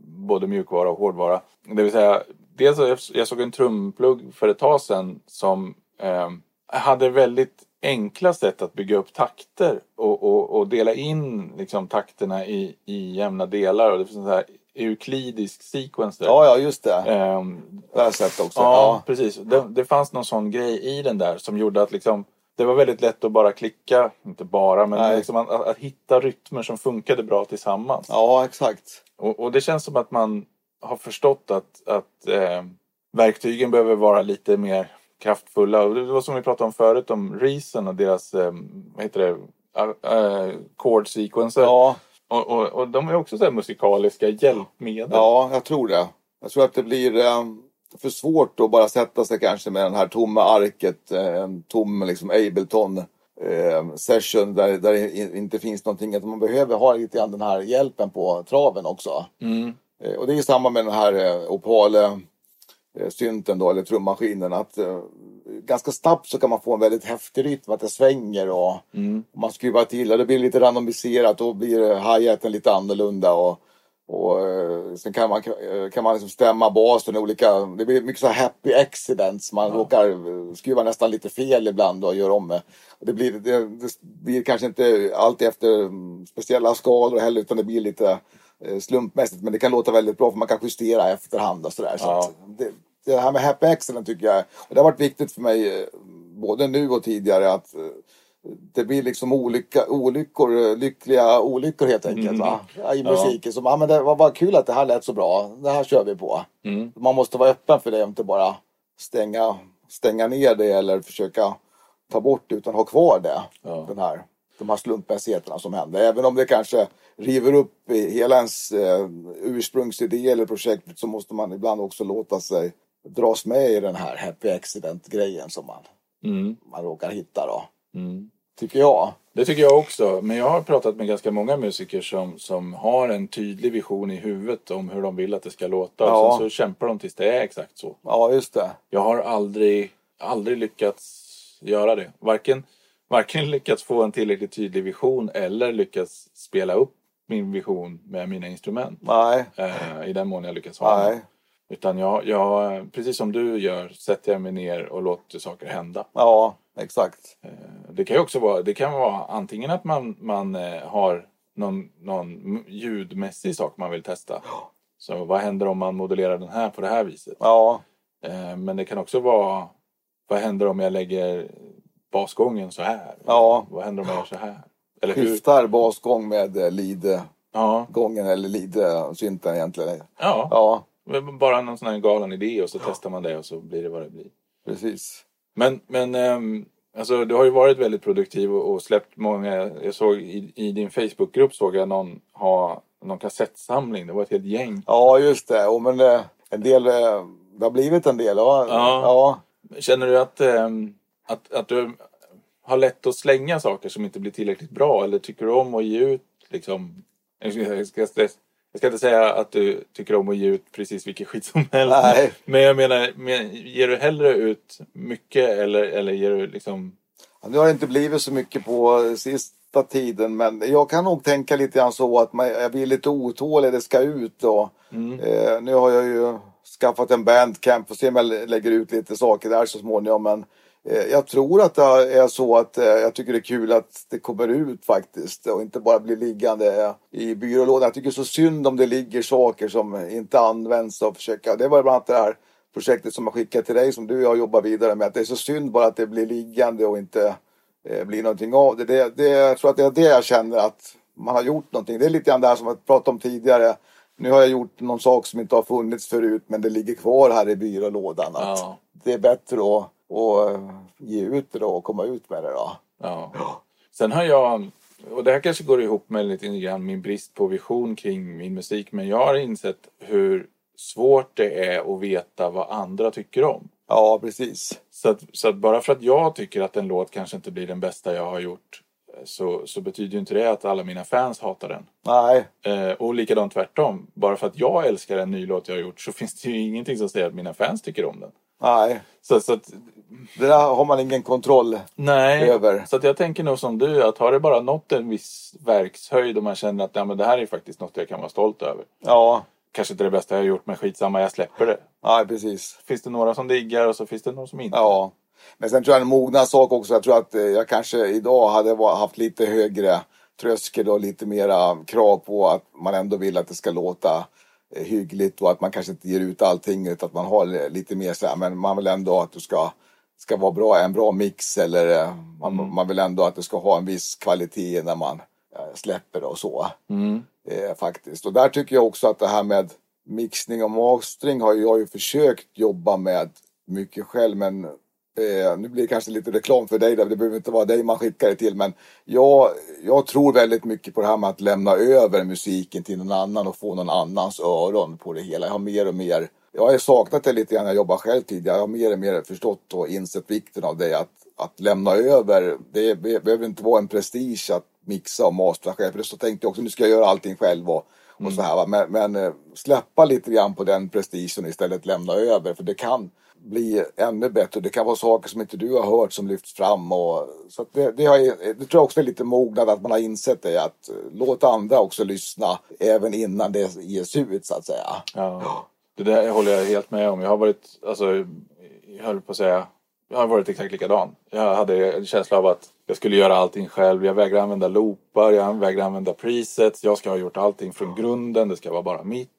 både mjukvara och hårdvara. Det vill säga, dels jag såg en trumplugg för ett tag sedan som eh, hade väldigt enkla sätt att bygga upp takter och, och, och dela in liksom, takterna i, i jämna delar. Och det finns en sån här euklidisk sequence där. ja, ja just det. Ehm, Det har jag sett också. ja, Ja. precis. Det, det fanns någon sån grej i den där som gjorde att liksom, det var väldigt lätt att bara klicka, inte bara, men liksom att, att hitta rytmer som funkade bra tillsammans. ja, exakt. Och, och det känns som att man har förstått att, att eh, verktygen behöver vara lite mer kraftfulla. Och det var som vi pratade om förut om Reason och deras, eh, vad heter det, uh, chord sequencer. Ja, Och, och, och de är också så här musikaliska hjälpmedel. ja, jag tror det. Jag tror att det blir eh, för svårt att bara sätta sig kanske med den här tomma arket, eh, en tom liksom Ableton eh, session där, där det inte finns någonting. Att man behöver ha lite grann den här hjälpen på traven också. Mm, Eh, och det är samma med den här eh, Opal eh, synten då, eller trummaskinen. Att eh, ganska snabbt så kan man få en väldigt häftig rytm, att det svänger och mm, man skruvar till och det blir lite randomiserat. Då blir hi-haten lite annorlunda och Och eh, sen kan man, eh, kan man liksom stämma basen i olika, det blir mycket så happy accidents. Man råkar eh, skruva nästan lite fel ibland och gör om det, blir, det, det blir kanske inte alltid efter mm, speciella skalor heller utan det blir lite eh, slumpmässigt. Men det kan låta väldigt bra för man kan justera efterhand och sådär. Så Ja. att det, det här med happy accident tycker jag, och det har varit viktigt för mig eh, både nu och tidigare att eh, det blir liksom olycka, olyckor, eh, lyckliga olyckor helt enkelt va? Ja, I Ja. musiken. Så, ja, men det var bara kul att det här lät så bra. Det här kör vi på. Mm. Man måste vara öppen för det och inte bara stänga, stänga ner det eller försöka ta bort det utan ha kvar det. Ja. Den här, de här slumpmässigheterna som händer. Även om det kanske river upp hela ens eh, ursprungsidé eller projekt så måste man ibland också låta sig dras med i den här happy accident-grejen som man, Mm. man råkar hitta då. Mm. Tycker jag. Det tycker jag också. Men jag har pratat med ganska många musiker som, som har en tydlig vision i huvudet om hur de vill att det ska låta. Ja. Och sen så kämpar de tills det är exakt så. Ja, just det. Jag har aldrig, aldrig lyckats göra det. Varken, varken lyckats få en tillräckligt tydlig vision eller lyckats spela upp min vision med mina instrument. Nej, Eh, I den mån jag lyckats ha nej. det. Utan jag, jag, precis som du gör, sätter jag mig ner och låter saker hända. Ja, exakt. Eh, Det kan ju också vara, det kan vara antingen att man, man eh, har någon, någon ljudmässig sak man vill testa. Så vad händer om man modellerar den här på det här viset? Ja, Eh, Men det kan också vara, vad händer om jag lägger basgången så här? Ja. Vad händer om jag gör så här? Eller skiftar basgång med lead-gången Ja, eller lead-synten egentligen. ja. Ja, Bara någon sån här galen idé och så testar man det och så blir det vad det blir. precis. Men, men ehm, alltså, du har ju varit väldigt produktiv och, och släppt många. Jag såg i, i din Facebookgrupp såg jag någon ha någon kassettsamling. Det var ett helt gäng. Ja, just det. Och men eh, en del, eh, det har blivit en del. Ja, Ja. ja. Känner du att, ehm, att, att du har lätt att slänga saker som inte blir tillräckligt bra? Eller tycker du om att ge ut liksom... Jag ska, jag ska, inte säga att du tycker om att ge ut precis vilken skit som helst. Nej. Men jag menar, men, ger du hellre ut mycket eller, eller ger du liksom... Ja, Nu har det inte blivit så mycket på sista tiden men jag kan nog tänka lite grann så att man, jag blir lite otålig, det ska ut och Mm. eh, nu har jag ju skaffat en bandcamp och se om jag lägger ut lite saker där så småningom men jag tror att det är så att eh, jag tycker det är kul att det kommer ut faktiskt och inte bara blir liggande i byrålådan. Jag tycker det är så synd om det ligger saker som inte används och försöka. Det var bland annat det här projektet som jag skickade till dig som du och jag jobbar vidare med. Att det är så synd bara att det blir liggande och inte eh, blir någonting av det. det, det jag tror att det är det jag känner att man har gjort någonting. Det är lite grann det här som jag pratade om tidigare. Nu har jag gjort någon sak som inte har funnits förut men det ligger kvar här i byrålådan. Att Ja. Det är bättre att, att eh, ge ut det då och komma ut med det då. Ja. Sen har jag, och det här kanske går ihop med lite grann min brist på vision kring min musik, men jag har insett hur svårt det är att veta vad andra tycker om. Ja, precis. Så att, så att bara för att jag tycker att en låt kanske inte blir den bästa jag har gjort så, så betyder ju inte det att alla mina fans hatar den. Nej, Eh, och likadant tvärtom. Bara för att jag älskar en ny låt jag har gjort så finns det ju ingenting som säger att mina fans tycker om den. Nej. Så, så att, Det där har man ingen kontroll nej. över. Så att jag tänker nog som du, att har det bara nått en viss verkshöjd och man känner att ja, men det här är faktiskt något jag kan vara stolt över. Ja, Kanske inte det bästa jag har gjort, men skitsamma, jag släpper det. nej precis. Finns det några som diggar och så finns det några som inte. Ja. Men sen tror jag en mognadssak också. Jag tror att eh, jag kanske idag hade haft lite högre tröskel och lite mera krav på att man ändå vill att det ska låta hyggligt och att man kanske inte ger ut allting utan att man har li- lite mer så här, men man vill ändå att det ska, ska vara bra, en bra mix eller eh, man, man vill ändå att det ska ha en viss kvalitet när man eh, släpper och så. Mm. Eh, faktiskt. Och där tycker jag också att det här med mixning och mastering har jag ju försökt jobba med mycket själv men eh, nu blir det kanske lite reklam för dig där, det behöver inte vara dig man skickar det till men jag, jag tror väldigt mycket på det här med att lämna över musiken till någon annan och få någon annans öron på det hela. Jag har mer och mer jag har saknat det lite grann när jag jobbar själv tidigare. Jag har mer och mer förstått och insett vikten av det. Att, att lämna över. Det be- behöver inte vara en prestige att mixa och mastra själv. För så tänkte jag också, nu ska jag göra allting själv. Och, och så här. Va? Men, men eh, släppa lite grann på den prestigen och istället lämna över. För det kan bli ännu bättre. Det kan vara saker som inte du har hört som lyfts fram. Och, så att det, det, har, det tror jag också är lite mognad att man har insett det. Att eh, låt andra också lyssna även innan det ges ut så att säga. Ja. Det där håller jag helt med om. Jag har varit, alltså, jag höll på att säga, jag har varit exakt likadan. Jag hade en känsla av att jag skulle göra allting själv. Jag vägrar använda loopar, jag vägrar använda presets. Jag ska ha gjort allting från grunden, det ska vara bara mitt.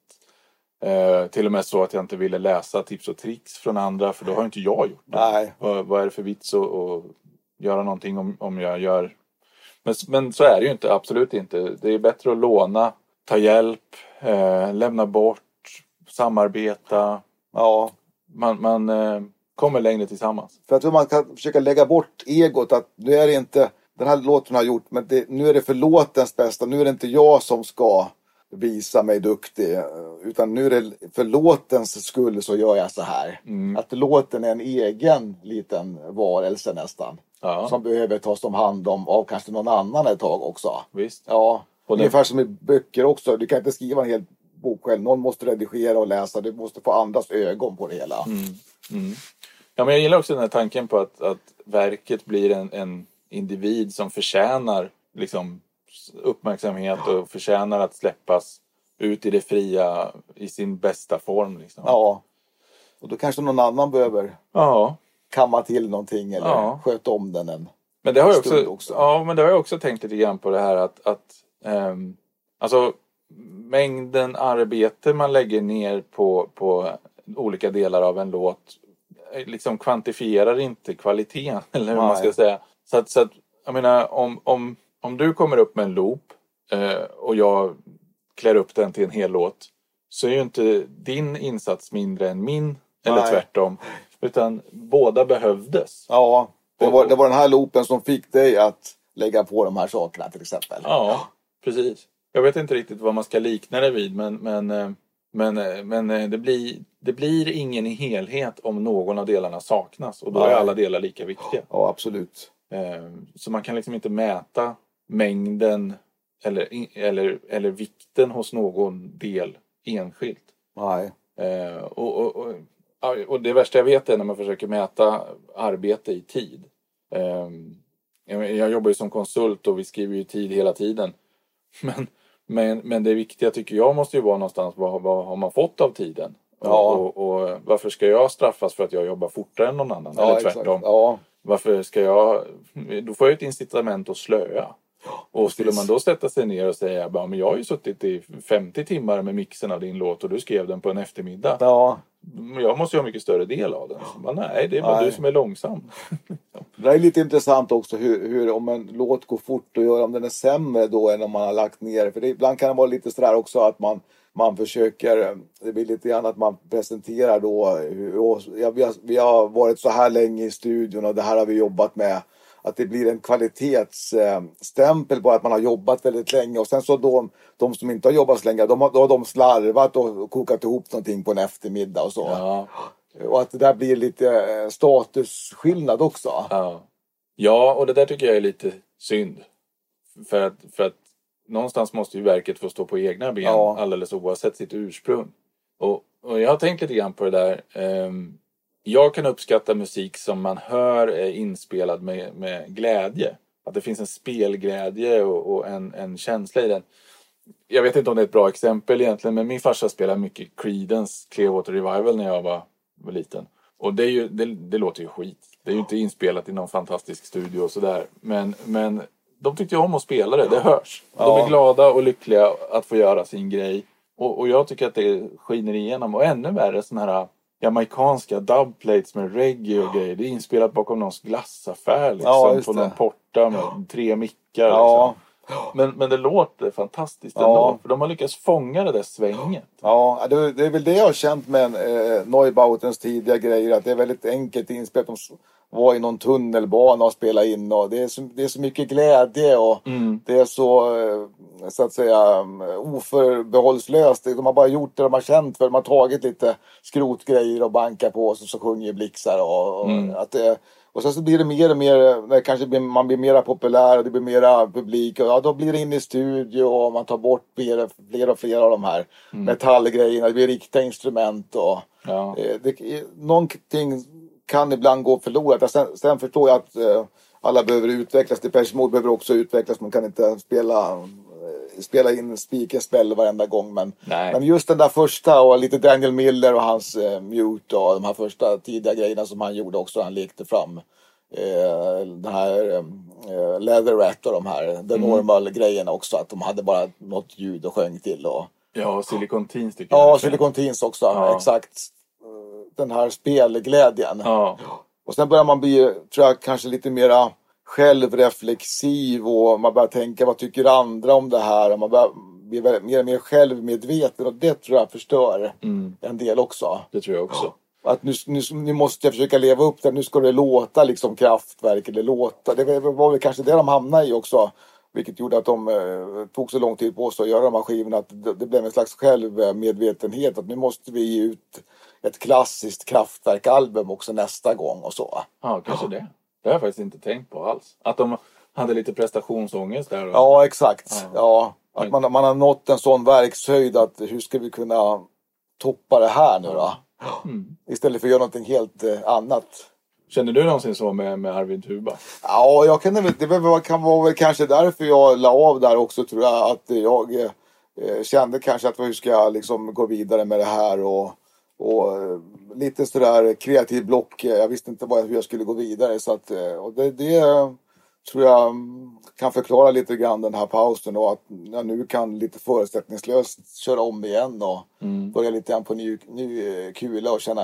Eh, till och med så att jag inte ville läsa tips och tricks från andra för då har inte jag gjort det. Nej. Vad, vad är det för vits att, att göra någonting om, om jag gör... Men, men så är det ju inte, absolut inte. Det är bättre att låna, ta hjälp, eh, lämna bort, samarbeta. Ja. Man, man eh, kommer längre tillsammans. För jag tror man kan försöka lägga bort egot att nu är det inte den här låten har gjort men det, nu är det för låtens bästa. Nu är det inte jag som ska visa mig duktig. Utan nu är det för låtens skull så gör jag så här. Mm. Att låten är en egen liten varelse nästan. Ja, Som behöver tas om hand om av kanske någon annan ett tag också. visst. Ja, Och det- ungefär som i böcker också. Du kan inte skriva en hel bok själv. Någon måste redigera och läsa. Du måste få andras ögon på det hela. Mm. Ja, men jag gillar också den här tanken på att, att verket blir en, en individ som förtjänar liksom, uppmärksamhet och förtjänar att släppas ut i det fria i sin bästa form. Liksom. Ja. Och då kanske någon annan behöver ja. kamma till någonting eller Ja. sköta om den. En. Men det har jag också, också. Ja, men det har jag också tänkt lite grann på det här att, att ehm, alltså mängden arbete man lägger ner på, på olika delar av en låt eh, liksom kvantifierar inte kvaliteten <laughs> eller hur man ska säga. Så att, så att jag menar om, om, om du kommer upp med en loop eh, och jag klär upp den till en hel låt så är ju inte din insats mindre än min eller Nej. tvärtom. Utan båda behövdes. Ja, det var, det var den här loopen som fick dig att lägga på de här sakerna till exempel. Ja, precis. Jag vet inte riktigt vad man ska likna det vid men, men, eh, men, eh, men eh, det, blir, det blir ingen helhet om någon av delarna saknas och då är alla delar lika viktiga. Ja, absolut. Så man kan liksom inte mäta mängden eller, eller, eller vikten hos någon del enskilt. Nej. Eh, och, och, och, och det värsta jag vet är när man försöker mäta arbete i tid. Eh, jag, jobbar ju som konsult och vi skriver ju tid hela tiden. <laughs> Men, men, men det viktiga tycker jag måste ju vara någonstans vad, vad har man fått av tiden? Ja. Och, och, varför ska jag straffas för att jag jobbar fortare än någon annan? Ja, Eller tvärtom. Ja, Varför ska jag... Då får jag ett incitament att slöa. Och skulle man då sätta sig ner och säga bara, men jag har ju suttit i 50 timmar med mixen av din låt och du skrev den på en eftermiddag. ja. Jag måste ju ha mycket större del av den. Så bara, nej, det är bara Nej. du som är långsam. <laughs> Det är lite intressant också hur, hur om en låt går fort att göra, om den är sämre då än om man har lagt ner. För det, ibland kan det vara lite sådär också att man, man försöker, det blir lite grann att man presenterar då, hur, och, ja, vi, har, vi har varit så här länge i studion och det här har vi jobbat med. Att det blir en kvalitetsstämpel på att man har jobbat väldigt länge och sen så de, de som inte har jobbat så länge, de har, då har de slarvat och kokat ihop någonting på en eftermiddag och så. Ja, Och att det där blir lite eh, statusskillnad också. ja. ja, och det där tycker jag är lite synd. För att, för att någonstans måste ju verket få stå på egna ben Ja. alldeles oavsett sitt ursprung. Och, och jag har tänkt lite grann på det där. Ehm, jag kan uppskatta musik som man hör är inspelad med, med glädje. Att det finns en spelglädje och, och en, en känsla i den. Jag vet inte om det är ett bra exempel egentligen, men min farsa spelade mycket Creedence Clearwater Revival när jag var, var liten. Och det, är ju, det, det låter ju skit. Det är ju inte inspelat i någon fantastisk studio och sådär. Men, men de tyckte ju om att spela det, det hörs. De är glada och lyckliga att få göra sin grej. Och, och jag tycker att det skiner igenom. Och ännu värre sådana här jamaicanska dubplates med reggae och grejer. Det är inspelat bakom någons glassaffär liksom. Ja, på någon porta med tre mickar. Ja, Liksom. Men, men det låter fantastiskt Ja. ändå. För de har lyckats fånga det där svänget. ja det, det är väl det jag har känt med eh, Neubautens tidiga grejer. Att det är väldigt enkelt inspelat. De s- var i någon tunnelbana och spela in. Och det, är så, det är så mycket glädje och Mm. det är så, eh, så att säga, um, oförbehållslöst. De har bara gjort det de har känt för. De har tagit lite skrotgrejer och bankat på och så, så sjunger blixtar. Och, och, Mm. att det, och sen så blir det mer och mer, när kanske blir, man blir mera populär och det blir mera publik. Och ja, då blir det in i studio och man tar bort fler, fler och fler av de här metallgrejerna. Det blir riktiga instrument och Ja. eh, det, någonting kan ibland gå förlorat. Sen, sen förstår jag att eh, alla behöver utvecklas. Depeche Mode behöver också utvecklas. Man kan inte spela, eh, spela in spiken spel varenda gång. Men, Nej. men just den där första och lite Daniel Miller och hans eh, Mute och de här första tidiga grejerna som han gjorde också. Han lekte fram eh, den här eh, Leather Rat och de här The Normal grejerna också. Att de hade bara något ljud och sjöng till. Och, Ja, Silicon Teens tycker ja, jag. Silicon Teens också. Ja. Exakt. Eh, Den här spelglädjen. Ja. Och sen börjar man bli, tror jag, kanske lite mera självreflexiv och man börjar tänka vad tycker andra om det här och man börjar bli mer och mer självmedveten och det tror jag förstör Mm, en del också. det tror jag också. Att nu, nu, nu måste jag försöka leva upp det, nu ska det låta liksom kraftverk eller låta. Det var väl kanske det de hamnade i också. Vilket gjorde att de eh, tog så lång tid på sig att göra de här skivorna. Att det, det blev en slags självmedvetenhet. Att nu måste vi ge ut ett klassiskt kraftverkalbum också nästa gång och så. Ja, kanske det. Det har jag faktiskt inte tänkt på alls. Att de hade lite prestationsångest där. Och... Ja, exakt. Ja. Ja. Att man, man har nått en sån verkshöjd att hur ska vi kunna toppa det här nu då? Mm. Istället för att göra någonting helt eh, annat. Känner du någonsin så med, med Arvid Tuba? Ja, jag kan, det kan vara väl kanske därför jag la av där också tror jag. Att jag eh, eh, kände kanske att hur ska jag liksom gå vidare med det här och, och eh, lite sådär kreativ block. Jag visste inte vad, hur jag skulle gå vidare. Så att, eh, och det, det eh, tror jag mm, kan förklara lite grann den här pausen och att jag nu kan lite förutsättningslöst köra om igen och Mm. börja lite grann på ny, ny kula och känna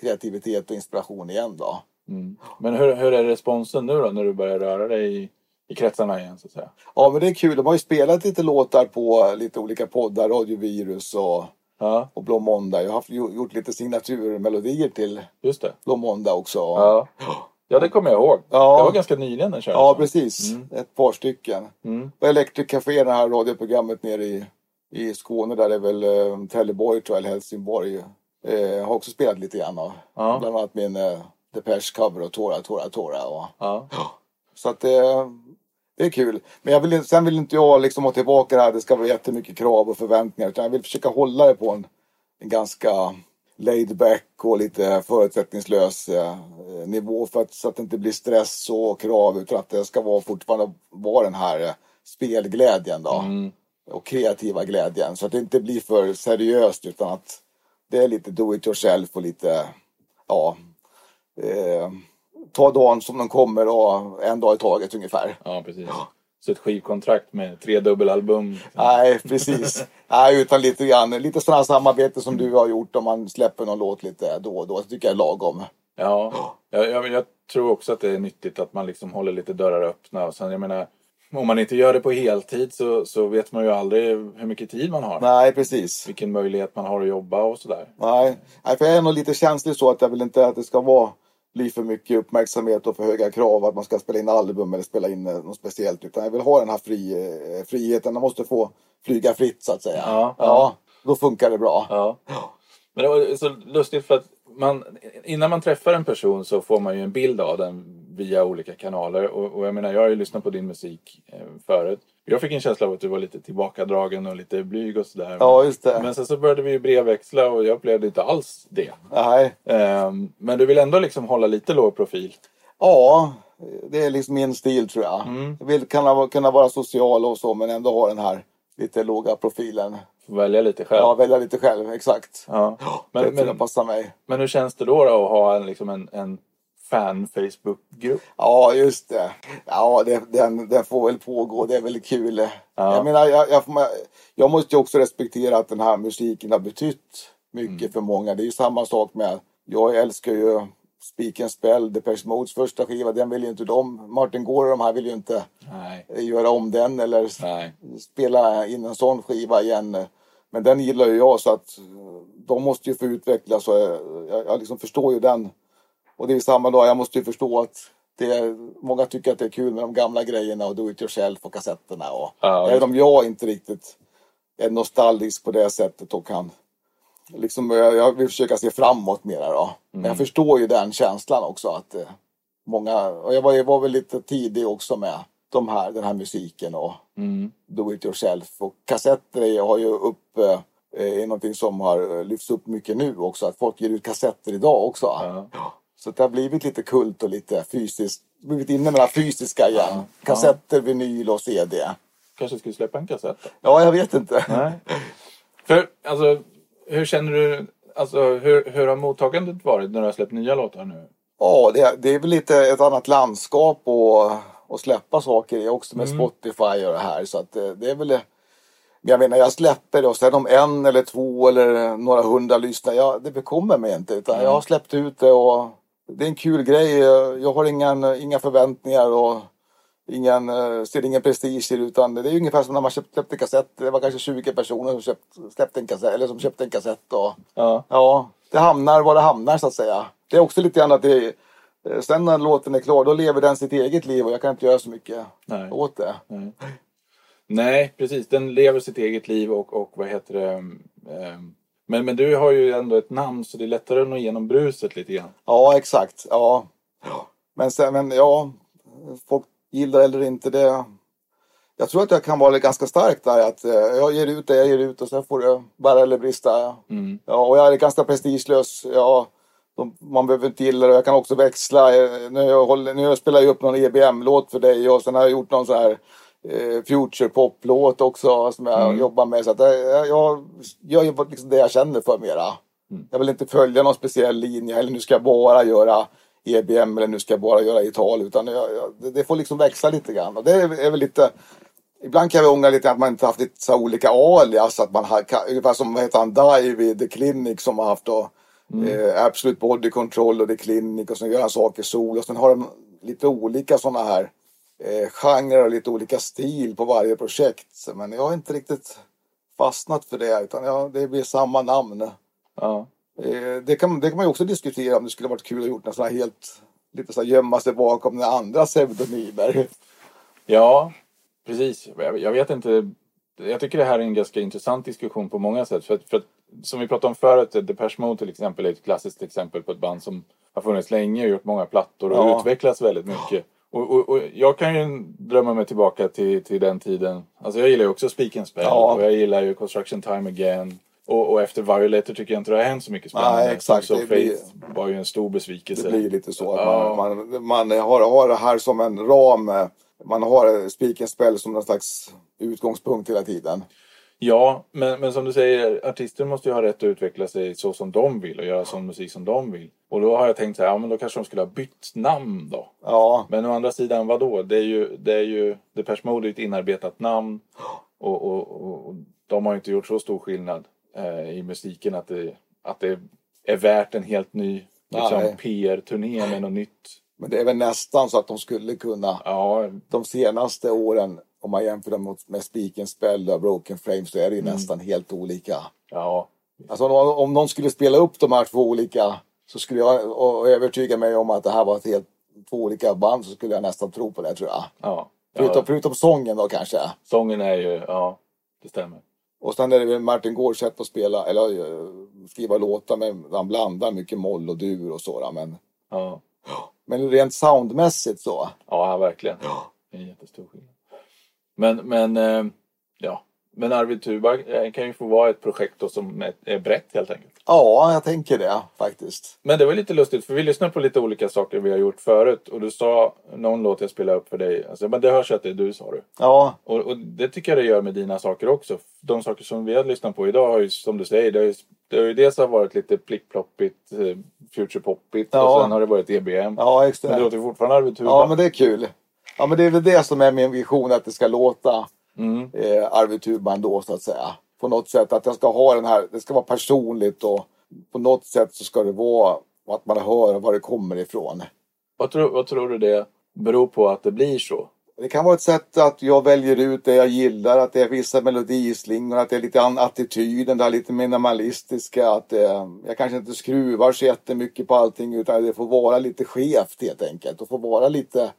kreativitet och inspiration igen då. Mm. Men hur, hur är responsen nu då när du börjar röra dig i, i kretsarna igen så att säga? Ja men det är kul. De har ju spelat lite låtar på lite olika poddar. Radiovirus och, Ja, och Blå Måndag. Jag har gjort lite signaturmelodier till just det. Blå Måndag också. Ja, ja det kommer jag ihåg. Ja. Det var ganska nyligen den kördes. Ja, precis. Mm. Ett par stycken. Mm. Och Electric Café, det här radioprogrammet nere i, i Skåne. Där är väl eh, Trelleborg tror jag, eller Helsingborg. Eh, har också spelat lite grann. Och, Ja. Bland annat min eh, Depeche cover och Tora, Tora, Tora. Och, Ja. Så att det, det är kul. Men jag vill, sen vill inte jag liksom ha tillbaka det här. Det ska vara jättemycket krav och förväntningar. Utan jag vill försöka hålla det på en, en ganska laid back och lite förutsättningslös eh, nivå. För att, så att det inte blir stress och krav. Utan att det ska vara fortfarande vara den här eh, spelglädjen då. Mm. Och kreativa glädjen. Så att det inte blir för seriöst. Utan att det är lite do it yourself och lite, ja. Eh, ta dagen som den kommer och en dag i taget ungefär. ja, precis. Så ett skivkontrakt med tre dubbelalbum. Nej, precis. Nej, utan lite grann, lite sådana samarbete som du har gjort om man släpper någon låt lite då och då. Det tycker jag är lagom. Ja, jag, jag, jag tror också att det är nyttigt att man liksom håller lite dörrar öppna. Och sen, jag menar, om man inte gör det på heltid så, så vet man ju aldrig hur mycket tid man har. Nej, precis. Vilken möjlighet man har att jobba och sådär. Nej, Nej för jag är nog lite känslig så att jag vill inte att det ska vara bli för mycket uppmärksamhet och för höga krav att man ska spela in album eller spela in eh, något speciellt. Utan jag vill ha den här fri, eh, friheten. Man måste få flyga fritt så att säga. Ja, ja. Då funkar det bra. Ja. Men det var så lustigt för att man, innan man träffar en person så får man ju en bild av den via olika kanaler. Och, och jag menar, jag har ju lyssnat på din musik eh, förut. Jag fick en känsla av att du var lite tillbakadragen och lite blyg och sådär. Ja, just det. Men sen så började vi ju brevväxla och jag upplevde inte alls det. Nej. Ehm, men du vill ändå liksom hålla lite låg profil. Ja, det är liksom min stil tror jag. Mm. Jag vill kunna, kunna vara social och så men ändå ha den här lite låga profilen. Välja lite själv. Ja, välja lite själv, exakt. Ja. Men, Men, det men, passar mig. men hur känns det då, då att ha en, liksom en, en fan-Facebook-grupp? Ja, just det. Ja, det, den, den får väl pågå. Det är väl kul. Jag menar, jag, jag, får- jag måste ju också respektera att den här musiken har betytt mycket Mm. för många. Det är ju samma sak med, jag älskar ju Speak and Spell, Depeche Modes första skiva. Den vill ju inte de, Martin Gore och de här vill ju inte Nej. göra om den eller Nej. spela in en sån skiva igen. Men den gillar ju jag så att de måste ju få utvecklas och jag, jag, jag liksom förstår ju den. Och det är samma dag, jag måste ju förstå att det är, många tycker att det är kul med de gamla grejerna och do it yourself och kassetterna. Och, Ja, även om jag inte riktigt är nostalgisk på det sättet och kan liksom, jag, vill försöka se framåt mera då. Men jag förstår ju den känslan också att eh, många, och jag var, jag var väl lite tidig också med de här, den här musiken och Mm. do it yourself. Och kassetter har ju upp, eh, är någonting som har lyfts upp mycket nu också. Att folk ger ut kassetter idag också. Ja. Så det har blivit lite kult och lite fysiskt. Blivit inne med det här fysiska igen. Kassetter, vinyl och CD. Kanske skulle släppa en kassett? Ja, jag vet inte. Nej. För, alltså, hur känner du, alltså hur, hur har mottagandet varit när du har släppt nya låtar nu? Ja, det, det är väl lite ett annat landskap och, och släppa saker i också med Spotify och det här. Så att det, det är väl... Men jag menar, jag släpper det och sen om en eller två eller några hundra lyssnar, ja, det bekommer mig inte. Utan jag har släppt ut det och det är en kul grej. Jag har ingen, inga förväntningar och ingen, ser ingen prestige i det. Utan det är ungefär som när man köpt, släppte kassetter. Det var kanske 20 personer som köpt, släppte en kassett, eller som köpte en kassett. Och, Ja. Ja, det hamnar var det hamnar så att säga. Det är också lite grann att det eh, Sen när låten är klar, då lever den sitt eget liv och jag kan inte göra så mycket Nej. åt det. Nej. Nej, precis. Den lever sitt eget liv och, och vad heter det? ehm, Men, men du har ju ändå ett namn så det är lättare att nå igenom bruset lite grann. Ja, exakt. Ja. Men sen, men ja, folk gillar eller inte det. Jag tror att jag kan vara ganska stark där. Att eh, jag ger ut det jag ger ut och sen får det bära eller brista. Mm. Ja, och jag är ganska prestigelös. Ja, de, man behöver inte gilla det. Jag kan också växla. Eh, Nu, jag håller, nu spelar jag upp någon EBM-låt för dig och sen har jag gjort någon sån här eh, future pop-låt också som jag jobbar med. Så att, eh, jag, jag gör liksom det jag känner för mera. Jag vill inte följa någon speciell linje eller nu ska jag bara göra EBM eller nu ska jag bara göra Ital. Utan jag, jag, det, får liksom växa lite grann. Och det är, är väl lite Ibland kan jag ångra lite att man inte haft lite så olika alias. Att man har, ungefär som vad heter han, Dive i The Clinic som har haft då, eh, Absolute Body Control och The Clinic och sen gör han saker sol. Och sen har de lite olika sådana här eh, genrer och lite olika stil på varje projekt. Men jag har inte riktigt fastnat för det utan jag, det blir samma namn. Ja. Eh, det, kan, det kan man ju också diskutera om det skulle varit kul att gjort något sånt här helt lite så här gömma sig bakom den andra pseudonymer. Ja, precis. Jag, jag vet inte. Jag tycker det här är en ganska intressant diskussion på många sätt. För att, för att, som vi pratade om förut, Depeche Mode till exempel är ett klassiskt exempel på ett band som har funnits länge och gjort många plattor och Ja. utvecklats väldigt mycket. Och, och, och jag kan ju drömma mig tillbaka till, till den tiden. Alltså jag gillar ju också Speak and Spell Ja. och jag gillar ju Construction Time Again. Och, och efter Violator tycker jag inte det har hänt så mycket spännande. Nej, exakt. Blir- Faith var ju en stor besvikelse. Det blir lite så. Att Ja. man, man, man har, har det här som en ram. Man har Speak and Spell som någon slags utgångspunkt hela tiden. Ja, men, men som du säger, artister måste ju ha rätt att utveckla sig så som de vill och göra sån musik som de vill. Och då har jag tänkt så här, ja men då kanske de skulle ha bytt namn då. Ja, Men å andra sidan, vadå? Det är ju, det är ju Depeche Mode ett inarbetat namn. Och, och, och, och de har inte gjort så stor skillnad eh, i musiken att det, att det är värt en helt ny liksom. PR-turné med något nytt. men det är väl nästan så att de skulle kunna. Ja, De senaste åren, om man jämför dem med Speak and Spell och Broken Frame så är det ju nästan helt olika. ja, Alltså om, om någon skulle spela upp de här två olika så skulle jag och övertyga mig om att det här var ett helt två olika band så skulle jag nästan tro på det tror jag. ja. Förutom, ja. förutom sången då kanske. Sången är ju, ja, det stämmer. Och sen är det väl Martin Gårds sätt att spela eller eh, skriva låtar med, han blandar mycket moll och dur och så. då, Men, Ja, men rent soundmässigt så. ja verkligen. Det är en jättestor skillnad. Men, men, eh, ja. Men Arvid Tuba eh, kan ju få vara ett projekt då som är, brett helt enkelt. Ja, jag tänker det faktiskt. Men det var lite lustigt för vi lyssnade på lite olika saker vi har gjort förut och du sa någon låt jag spelade upp för dig. Alltså, men det hörs att det är du sa du. Ja, Och, och det tycker jag det gör med dina saker också. De saker som vi har lyssnat på idag har ju som du säger, det har ju, det har ju dels har varit lite plickploppigt, eh, futurepoppigt Ja. och sen har det varit EBM. ja extra. Men det låter fortfarande Arvid Tuba. Ja, men det är kul. Ja, men det är väl det som är min vision, att det ska låta Mm. eh, Arvid Tuban då så att säga. På något sätt att jag ska ha den här, det ska vara personligt och på något sätt så ska det vara att man hör var det kommer ifrån. Vad, tror, vad tror du det beror på att det blir så? Det kan vara ett sätt att jag väljer ut det jag gillar, att det är vissa melodislingor, att det är lite annan attityden, det här lite minimalistiska, att det, jag kanske inte skruvar så jättemycket på allting utan det får vara lite skevt helt enkelt och får vara lite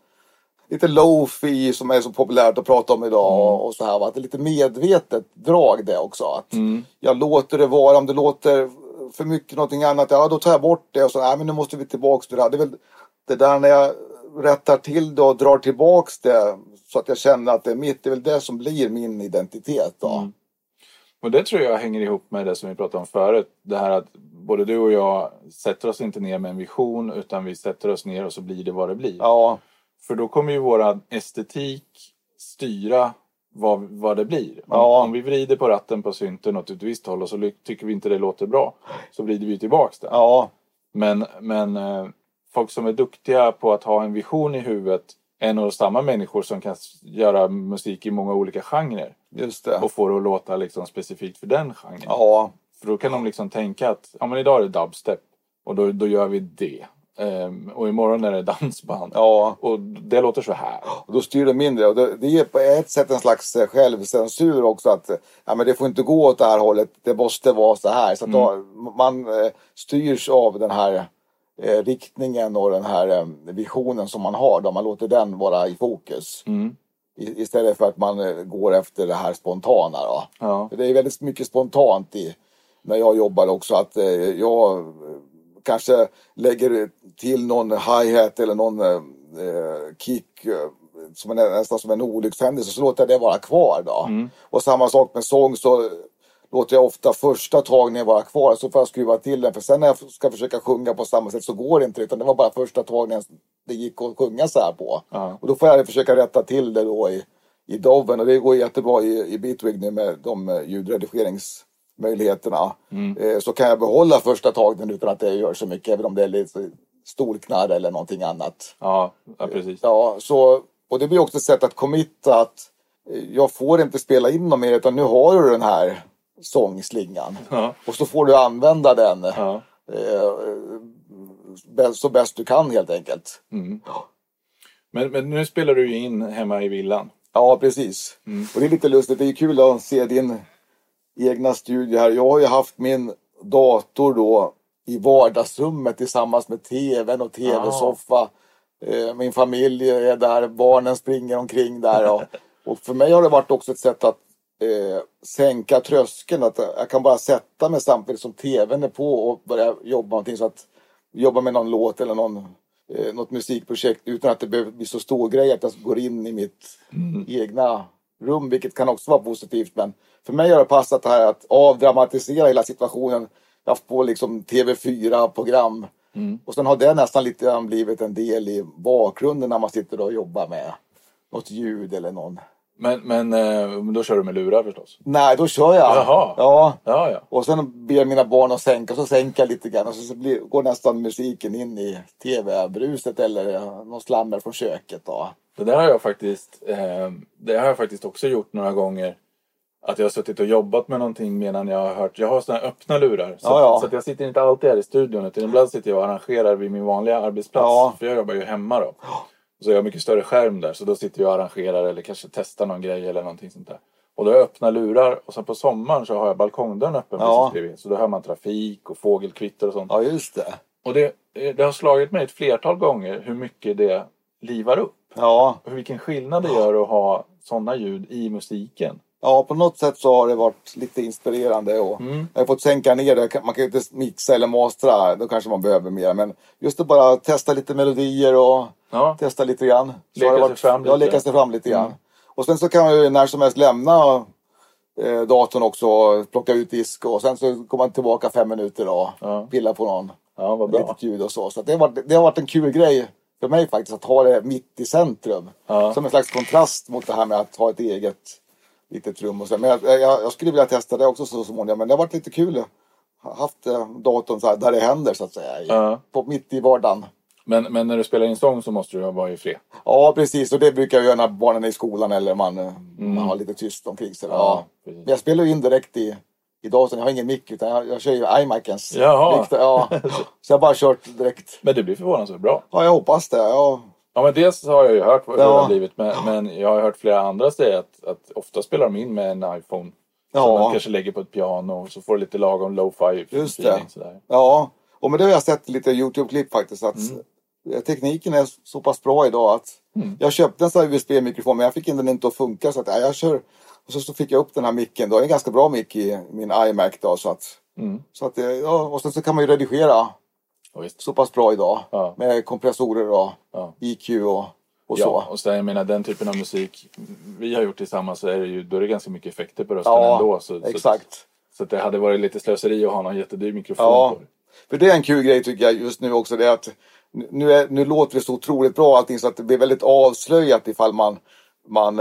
lite low-fi som är så populärt att prata om idag och, och så här. va. Att det är lite medvetet drag det också. Att Jag låter det vara, om det låter för mycket någonting annat, ja då tar jag bort det och så, nej men nu måste vi tillbaks till det här. Det är väl det där när jag rättar till det och drar tillbaks det så att jag känner att det är mitt. Det är väl det som blir min identitet då. Mm. Och det tror jag hänger ihop med det som vi pratade om förut. Det här att både du och jag sätter oss inte ner med en vision utan vi sätter oss ner och så blir det vad det blir. Ja, För då kommer ju våra estetik styra vad, vad det blir. Om, Ja. om vi vrider på ratten på synten åt ett visst håll och så tycker vi inte det låter bra så vrider vi tillbaks det. ja, Men, men eh, folk som är duktiga på att ha en vision i huvudet är nog samma människor som kan göra musik i många olika genrer just det. och få det att låta liksom specifikt för den genren. Ja, För då kan de liksom tänka att ja, men idag är det dubstep och då, då gör vi det. Ehm, och imorgon är det dansband. ja. Och det låter så här. Och då styr det mindre. Och det, det är på ett sätt en slags eh, självcensur också. Att ja, men det får inte gå åt det här hållet. Det måste vara så här. Så att då, man eh, styrs av den här eh, riktningen och den här eh, visionen som man har. Då man låter den vara i fokus. Mm. I, istället för att man eh, går efter det här spontana. Då. Ja. För Det är väldigt mycket spontant i när jag jobbar också. Att eh, jag kanske lägger till någon hi-hat eller någon eh, kick eh, som är nästan som en olyckshändelse så låter jag det vara kvar då. Och samma sak med sång så låter jag ofta första tagningen vara kvar så får jag skruva till den för sen när jag ska försöka sjunga på samma sätt så går det inte utan det var bara första tagningen det gick att sjunga så här på. Ja. Och då får jag försöka rätta till det då i, i Doven och det går jättebra i, i Bitwig nu med de eh, ljudredigeringsmöjligheterna. Eh, så kan jag behålla första tagningen utan att det gör så mycket även om det är lite stolknarr eller någonting annat. Ja, ja, precis. Ja, så, och det blir också ett sätt att committa att eh, jag får inte spela in något mer utan nu har du den här sångslingan. Ja. Och så får du använda den Ja. eh, så bäst du kan helt enkelt. Men, men nu spelar du ju in hemma i villan. Ja, precis. Och det är lite lustigt. Det är kul att se din egna studio här. Jag har ju haft min dator då i vardagsrummet tillsammans med tvn och tv-soffa. Eh, Min familj är där, barnen springer omkring där. Och, <laughs> och för mig har det varit också ett sätt att eh, sänka tröskeln. Att jag kan bara sätta mig samtidigt som tvn är på och börja jobba någonting. Så att jobba med någon låt eller någon, eh, något musikprojekt utan att det behöver bli så stor grej att jag går in i mitt egna rum. Vilket kan också vara positivt. Men för mig har det passat det här att avdramatisera hela situationen. Jag har haft på liksom TV4-program. Och sen har det nästan lite grann blivit en del i bakgrunden när man sitter och jobbar med något ljud eller någon. Men, men eh, då kör du med lurar förstås? Nej, då kör jag. Jaha. Ja. Ja, ja. Och sen ber mina barn att sänka, så sänker jag lite grann och så, blir, går nästan musiken in i tv-bruset eller någon slammer från köket. Då. Det där har jag faktiskt, eh, det har jag faktiskt också gjort några gånger. Att jag har suttit och jobbat med någonting medan jag har hört, jag har sådana här öppna lurar. Så, Ja, ja. så jag sitter inte alltid här i studion utan ibland sitter jag och arrangerar vid min vanliga arbetsplats. Ja. För jag jobbar ju hemma då. Så jag har mycket större skärm där så då sitter jag och arrangerar eller kanske testar någon grej eller någonting sånt där. Och då har jag öppna lurar och sen på sommaren så har jag balkongdörren öppen Ja. Så då hör man trafik och fågelkvitter och sånt. Ja, just det. Och det, det har slagit mig ett flertal gånger hur mycket det livar upp. Ja, Och vilken skillnad det gör att ha sådana ljud i musiken. Ja, på något sätt så har det varit lite inspirerande. Och Mm. Jag har fått sänka ner det. Man kan ju inte mixa eller mastra. Då kanske man behöver mer. Men just att bara testa lite melodier och Ja, testa lite grann. Så Leka har det sig fram Ja, lite. leka sig fram lite grann. Mm. Och sen så kan man ju när som helst lämna eh, datorn också. och Plocka ut disk och sen så kommer man tillbaka fem minuter och Ja. pilla på någon ja vad bra. litet ljud och så. Så det, har varit, det har varit en kul grej för mig faktiskt att ha det mitt i centrum. Ja. Som en slags kontrast mot det här med att ha ett eget litet rum och så. Men jag, jag, jag skulle vilja testa det också så småningom. Men det har varit lite kul. att ha haft eh, datorn så här, där det händer så att säga. I, Ja. på, mitt i vardagen. Men, men när du spelar in sång så måste du vara i fred. Ja, precis. Och det brukar jag göra när barnen är i skolan eller man, eh, man har lite tyst omkring sig. Ja. Ja. Men jag spelar ju in direkt i, i datorn. Jag har ingen mick utan jag, jag kör ju iMacens. Jaha. mick. Ja. <laughs> Så jag har bara kört direkt. Men det blir förvånansvärt bra. Ja, jag hoppas det. Ja, Ja men dels har jag ju hört hur Ja. det har blivit. Men, men jag har hört flera andra säga att, att ofta spelar de in med en iPhone. Som Ja. de kanske lägger på ett piano och så får du lite lagom lo-fi Just det. sådär. Ja, och med det har jag sett lite Youtube-klipp faktiskt. Att Mm. Tekniken är så pass bra idag att jag köpte en sån här USB-mikrofon men jag fick den inte att funka. Så att, ja, jag kör. Och så, så fick jag upp den här micken. Då. En ganska bra mick i min iMac. Då, så att, Mm. så att, eh, ja, och sen så kan man ju redigera Ja, så pass bra idag. Ja. Med kompressorer och Ja. IQ och, och så. och så jag menar den typen av musik vi har gjort tillsammans så är det ju, då är det ganska mycket effekter på rösten ändå. Så, Exakt. Så, så det hade varit lite slöseri att ha någon jättedyr mikrofon Ja. på. För det är en kul grej tycker jag just nu också. Det är att nu, är, nu låter det så otroligt bra allting så att det blir väldigt avslöjat ifall man, man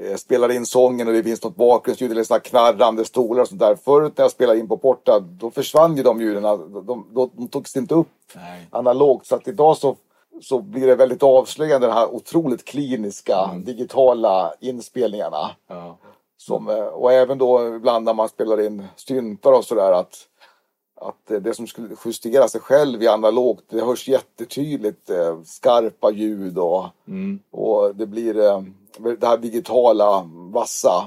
eh, spelar in sången och det finns något bakgrundsljud eller sådana knarrande stolar och sånt där. Förut när jag spelade in på Porta då försvann ju de ljuden. De, de, de, de togs inte upp Nej. analogt. Så att idag så, så blir det väldigt avslöjande den här otroligt kliniska digitala inspelningarna. Ja. Som, eh, och även då ibland när man spelar in syntar och sådär att, att det som skulle justera sig själv i analogt det hörs jättetydligt. eh, Skarpa ljud och, Mm. och det blir eh, det här digitala vassa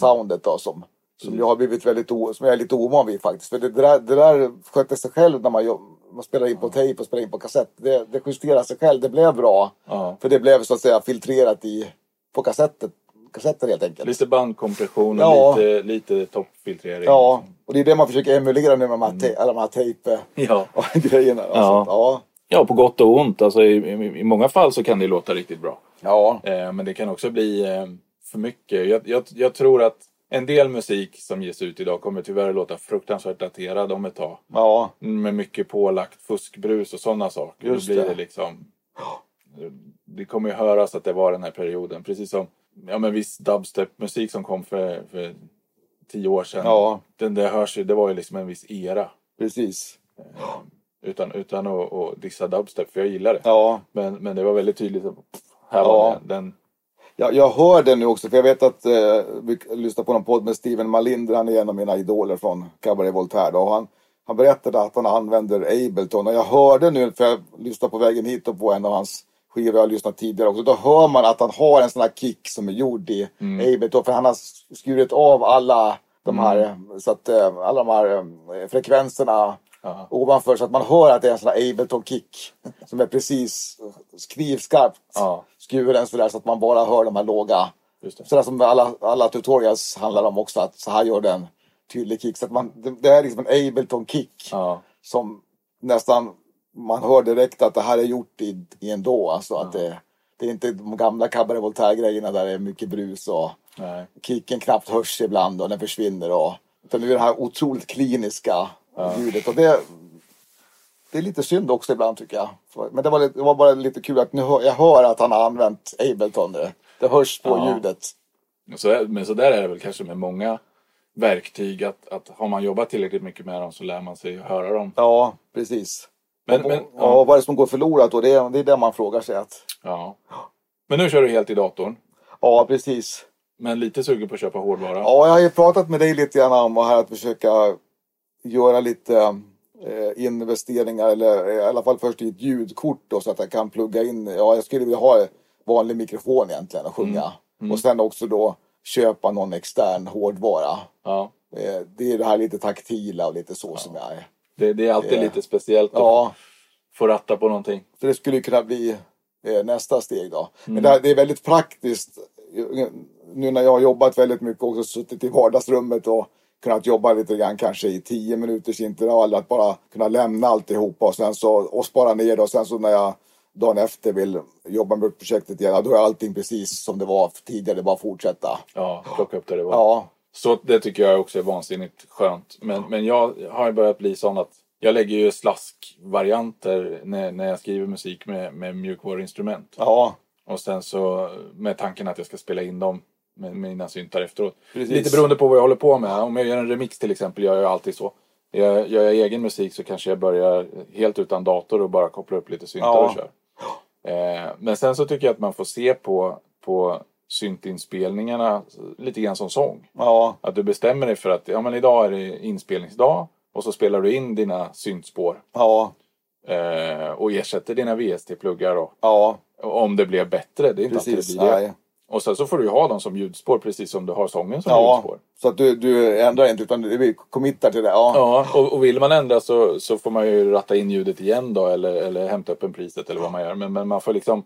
soundet då som, som jag har blivit väldigt o, som jag är lite ovan vid faktiskt. För det, det, där, det där skötte sig själv när man, man spelar in på tejp och spelar in på kassett. Det, det justerar sig själv. Det blev bra. Ja. För det blev så att säga filtrerat i, på kassetter, kassetter helt enkelt. Lite bandkompression och Ja. lite, lite toppfiltrering. Ja, och det är det man försöker emulera nu med de här, te- alla de här tejp Ja. <laughs> och grejerna. då. Ja. Ja. ja, på gott och ont. Alltså, i, i, I många fall så kan det låta riktigt bra. Ja. Eh, men det kan också bli eh, för mycket. Jag, jag, jag tror att en del musik som ges ut idag kommer tyvärr låta fruktansvärt daterad om ett tag. Ja. Med mycket pålagt fuskbrus och sådana saker. Just Då blir det. det liksom... Det kommer ju höras att det var den här perioden. Precis som ja, men viss dubstep-musik som kom för, för tio år sedan. Ja. Den där hörs ju, det var ju liksom en viss era. Precis. Utan, utan att, att dissa dubstep, för jag gillar det. Ja. Men, men det var väldigt tydligt att här Ja. var den. den Jag, jag hör det nu också, för jag vet att eh, vi lyssnade på någon podd med Steven Malinder, han är en av mina idoler från Cabaret Voltaire. Då, och han, han berättade att han använder Ableton och jag hörde nu, för jag lyssnade på vägen hit och på en av hans skivor jag har lyssnat tidigare också. Då hör man att han har en sån här kick som är gjord i Ableton, för han har skurit av alla de här, så att, eh, alla de här eh, frekvenserna Ja. ovanför så att man hör att det är en sån här Ableton-kick <laughs> som är precis knivskarpt Ja. skuren sådär så att man bara hör de här låga. Sådär som alla, alla tutorials handlar om också att så här gör den tydlig kick. Så att man, det, det är liksom en Ableton-kick Ja. som nästan man hör direkt att det här är gjort i, i en då. Alltså att det, det är inte de gamla Cabaret Voltaire-grejerna där det är mycket brus och Nej. kicken knappt hörs ibland och den försvinner. Och, utan nu är det här otroligt kliniska ljudet. Och det, det är lite synd också ibland tycker jag. Men det var, lite, det var bara lite kul att nu hör, jag hör att han har använt Ableton nu. Det hörs på Ja. ljudet. Så, men så där är det väl kanske med många verktyg. Att, att har man jobbat tillräckligt mycket med dem så lär man sig höra dem. Ja, precis. Men, men, ja. ja. vad är det som går förlorat då? Det är det, är det man frågar sig. Att, Ja. men nu kör du helt i datorn. ja, precis. Men lite sugen på att köpa hårdvara. Ja, jag har ju pratat med dig lite grann om här att försöka göra lite eh, investeringar eller i alla fall först i ett ljudkort då, så att jag kan plugga in. Ja, jag skulle vilja ha vanlig mikrofon egentligen och sjunga. Och sen också då köpa någon extern hårdvara. Ja. Eh, det är det här lite taktila och lite så som jag är. Det, det är alltid Det- lite speciellt att Ja, få ratta på någonting. så det skulle kunna bli eh, nästa steg då. Men det, här, det är väldigt praktiskt. Nu när jag har jobbat väldigt mycket också suttit i vardagsrummet och kunnat jobba lite grann kanske i tio minuters intervall. Att bara kunna lämna alltihopa och sen så och spara ner det och sen så när jag dagen efter vill jobba med projektet igen. Då är allting precis som det var tidigare. Det bara fortsätta. Ja, plocka upp där det var. Ja, Så det tycker jag också är vansinnigt skönt. Men, men jag har ju börjat bli sån att jag lägger ju slaskvarianter när, när jag skriver musik med, med mjukvaruinstrument. ja, Och sen så med tanken att jag ska spela in dem med mina syntar efteråt. Precis. Lite beroende på vad jag håller på med. Om jag gör en remix till exempel gör jag alltid så. Gör gör jag egen musik så kanske jag börjar helt utan dator och bara kopplar upp lite syntar Ja. och kör. Eh, men sen så tycker jag att man får se på, på syntinspelningarna lite grann som sång. ja, Att du bestämmer dig för att ja, men idag är det inspelningsdag och så spelar du in dina syntspår ja, eh, och ersätter dina VST-pluggar då. ja, Om det blev bättre, det är inte precis. alltid det blir det. Och sen så får du ha dem som ljudspår precis som du har sången som Ja, ljudspår. så att du, du ändrar inte utan du committar till det. Ja, Ja, och, och vill man ändra så, så får man ju ratta in ljudet igen då eller, eller hämta upp en priset eller vad man gör. Men, men man får liksom...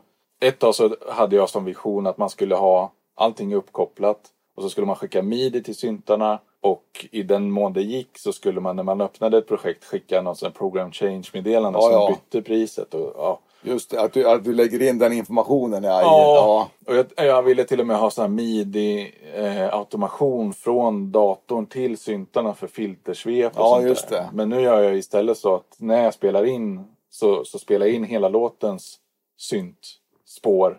Ett tag så hade jag som vision att man skulle ha allting uppkopplat och så skulle man skicka midi till syntarna Och i den mån det gick så skulle man när man öppnade ett projekt skicka någon sån program change meddelande Ja, som ja. bytte priset. Och, ja. Just det, att du, att du lägger in den informationen. Ja, i- Ja, och jag, jag ville till och med ha sån här midi-automation från datorn till syntarna för filtersvep och Ja, sånt just där. det. Men nu gör jag istället så att när jag spelar in så, så spelar jag in hela låtens syntspår.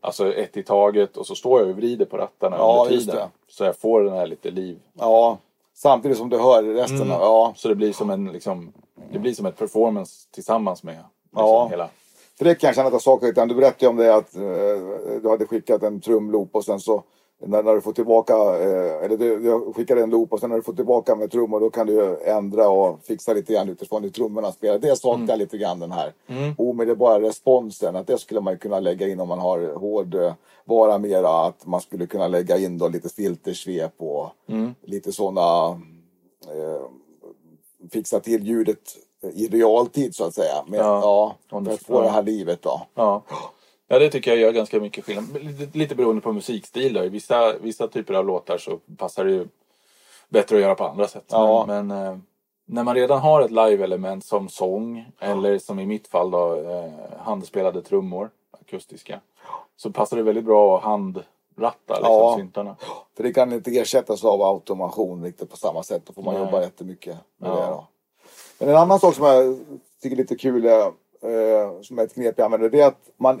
Alltså ett i taget och så står jag och vrider på rattarna Ja, under tiden. Så jag får den här lite liv. ja. Samtidigt som du hör resten. Mm. av- Ja. Så det blir som en liksom, det blir som ett performance tillsammans med liksom, Ja. hela. För det kan jag känna att jag saknar lite. Du berättade ju om det att eh, du hade skickat en trumloop och sen så när, när du får tillbaka, eh, eller du, du skickade en loop och sen när du får tillbaka med trummor då kan du ändra och fixa lite grann utifrån hur trummorna spelar. Det saknar jag lite grann den här omedelbara responsen. Att det skulle man kunna lägga in om man har hård eh, vara mera. Att man skulle kunna lägga in då lite filtersvep och lite sådana eh, fixa till ljudet i realtid så att säga. Med, Ja. ja, för att få det här livet då. Ja. Ja, det tycker jag gör ganska mycket skillnad. Lite, beroende på musikstil. Då. I vissa, vissa typer av låtar så passar det ju bättre att göra på andra sätt. Ja. Men, men eh, när man redan har ett live-element som sång eller som i mitt fall då, eh, handspelade trummor, akustiska, så passar det väldigt bra att handratta liksom, Ja. syntarna. För det kan inte ersättas av automation riktigt på samma sätt. Då får man Nej. jobba jättemycket med Ja. det. Då. Men en annan sak som jag tycker är lite kul, eh, som är ett knep jag använder, det är att man eh,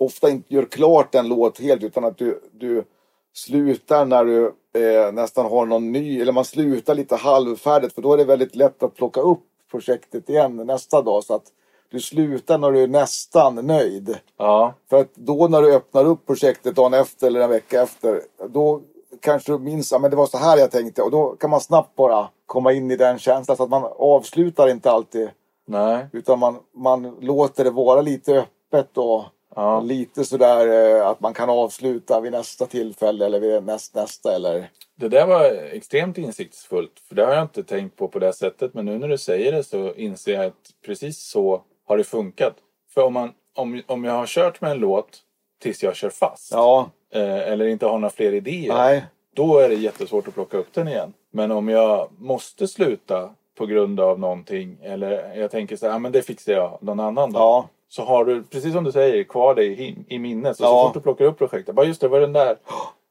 ofta inte gör klart en låt helt utan att du, du slutar när du eh, nästan har någon ny, eller man slutar lite halvfärdigt för då är det väldigt lätt att plocka upp projektet igen nästa dag. Så att du slutar när du är nästan nöjd. Ja, För att då när du öppnar upp projektet dagen efter eller en vecka efter, då kanske du minns, men det var så här jag tänkte och då kan man snabbt bara komma in i den känslan så att man avslutar inte alltid nej. utan man, man låter det vara lite öppet och Ja. lite sådär eh, att man kan avsluta vid nästa tillfälle eller vid näst, nästa eller Det där var extremt insiktsfullt. För det har jag inte tänkt på på det sättet. Men nu när du säger det så inser jag att precis så har det funkat. För om, man, om, om jag har kört med en låt tills jag kör fast. ja, Eh, eller inte har några fler idéer. nej, Då är det jättesvårt att plocka upp den igen. Men om jag måste sluta på grund av någonting. Eller jag tänker så här, ah, men det fixar jag någon annan dag. ja, Så har du, precis som du säger, kvar det i, i minnet. Så, så Ja. fort du plockar upp projektet. Bara just det, var den där. <gasps>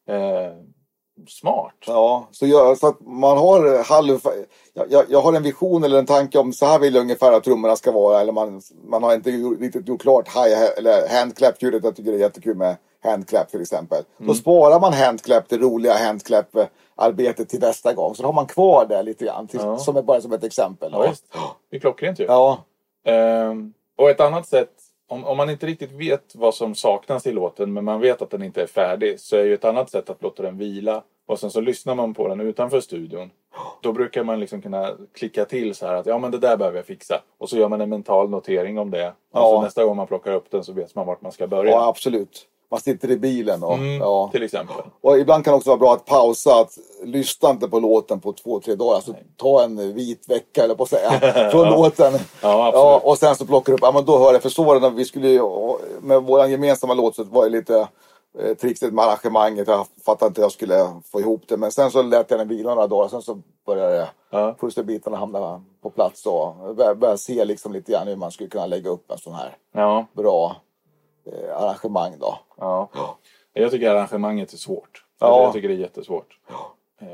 Eh, smart. ja. Så, gör, så att man har halv... Jag, jag, jag har en vision eller en tanke om så här vill jag ungefär att trummorna ska vara. Eller man, man har inte riktigt gjort klart high, eller handclap-ljudet. Jag tycker det är jättekul med handclap till exempel. Mm. Då sparar man handclap, det roliga handclap-arbetet till nästa gång. Så då har man kvar det lite grann. Till, Ja. som är bara som ett exempel. Ja. <gasps> Det är klockrent ju. Ja, Ehm, och ett annat sätt, om, om man inte riktigt vet vad som saknas i låten men man vet att den inte är färdig så är ju ett annat sätt att låta den vila och sen så lyssnar man på den utanför studion. Då brukar man liksom kunna klicka till så här att ja men det där behöver jag fixa och så gör man en mental notering om det. Och Ja. så nästa gång man plockar upp den så vet man vart man ska börja. ja, absolut. Man sitter i bilen och... Mm, Ja. Till exempel. Och ibland kan det också vara bra att pausa, att lyssna inte på låten på två, tre dagar. Alltså ta en vit vecka eller på att säga, <laughs> från låten. Ja. Ja, och sen så plockar du upp, ja men då hör jag, för så var det vi skulle ju, med vår gemensamma låt så var det lite eh, trixigt med arrangemanget. Jag fattade inte hur jag skulle få ihop det. Men sen så lät jag den vila några dagar, sen så började Ja. pusselbitarna hamna på plats och började, började se liksom lite grann hur man skulle kunna lägga upp en sån här Ja, bra arrangemang då. ja. Jag tycker arrangemanget är svårt. Ja. Jag tycker det är jättesvårt. Eh,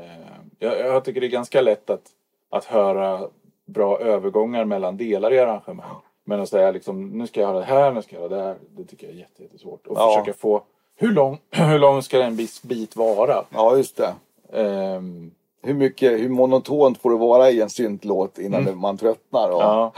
Jag, jag tycker det är ganska lätt att, att höra bra övergångar mellan delar i arrangemang. Men att säga liksom, nu ska jag göra det här, nu ska jag göra det här. Det tycker jag är jätte- jättesvårt. Och Ja. försöka få, hur lång, <clears throat> hur lång ska en viss bit vara? Ja, just det. Ehm, Hur, mycket, hur monotont får det vara i en syntlåt innan det- man tröttnar? Och, ja,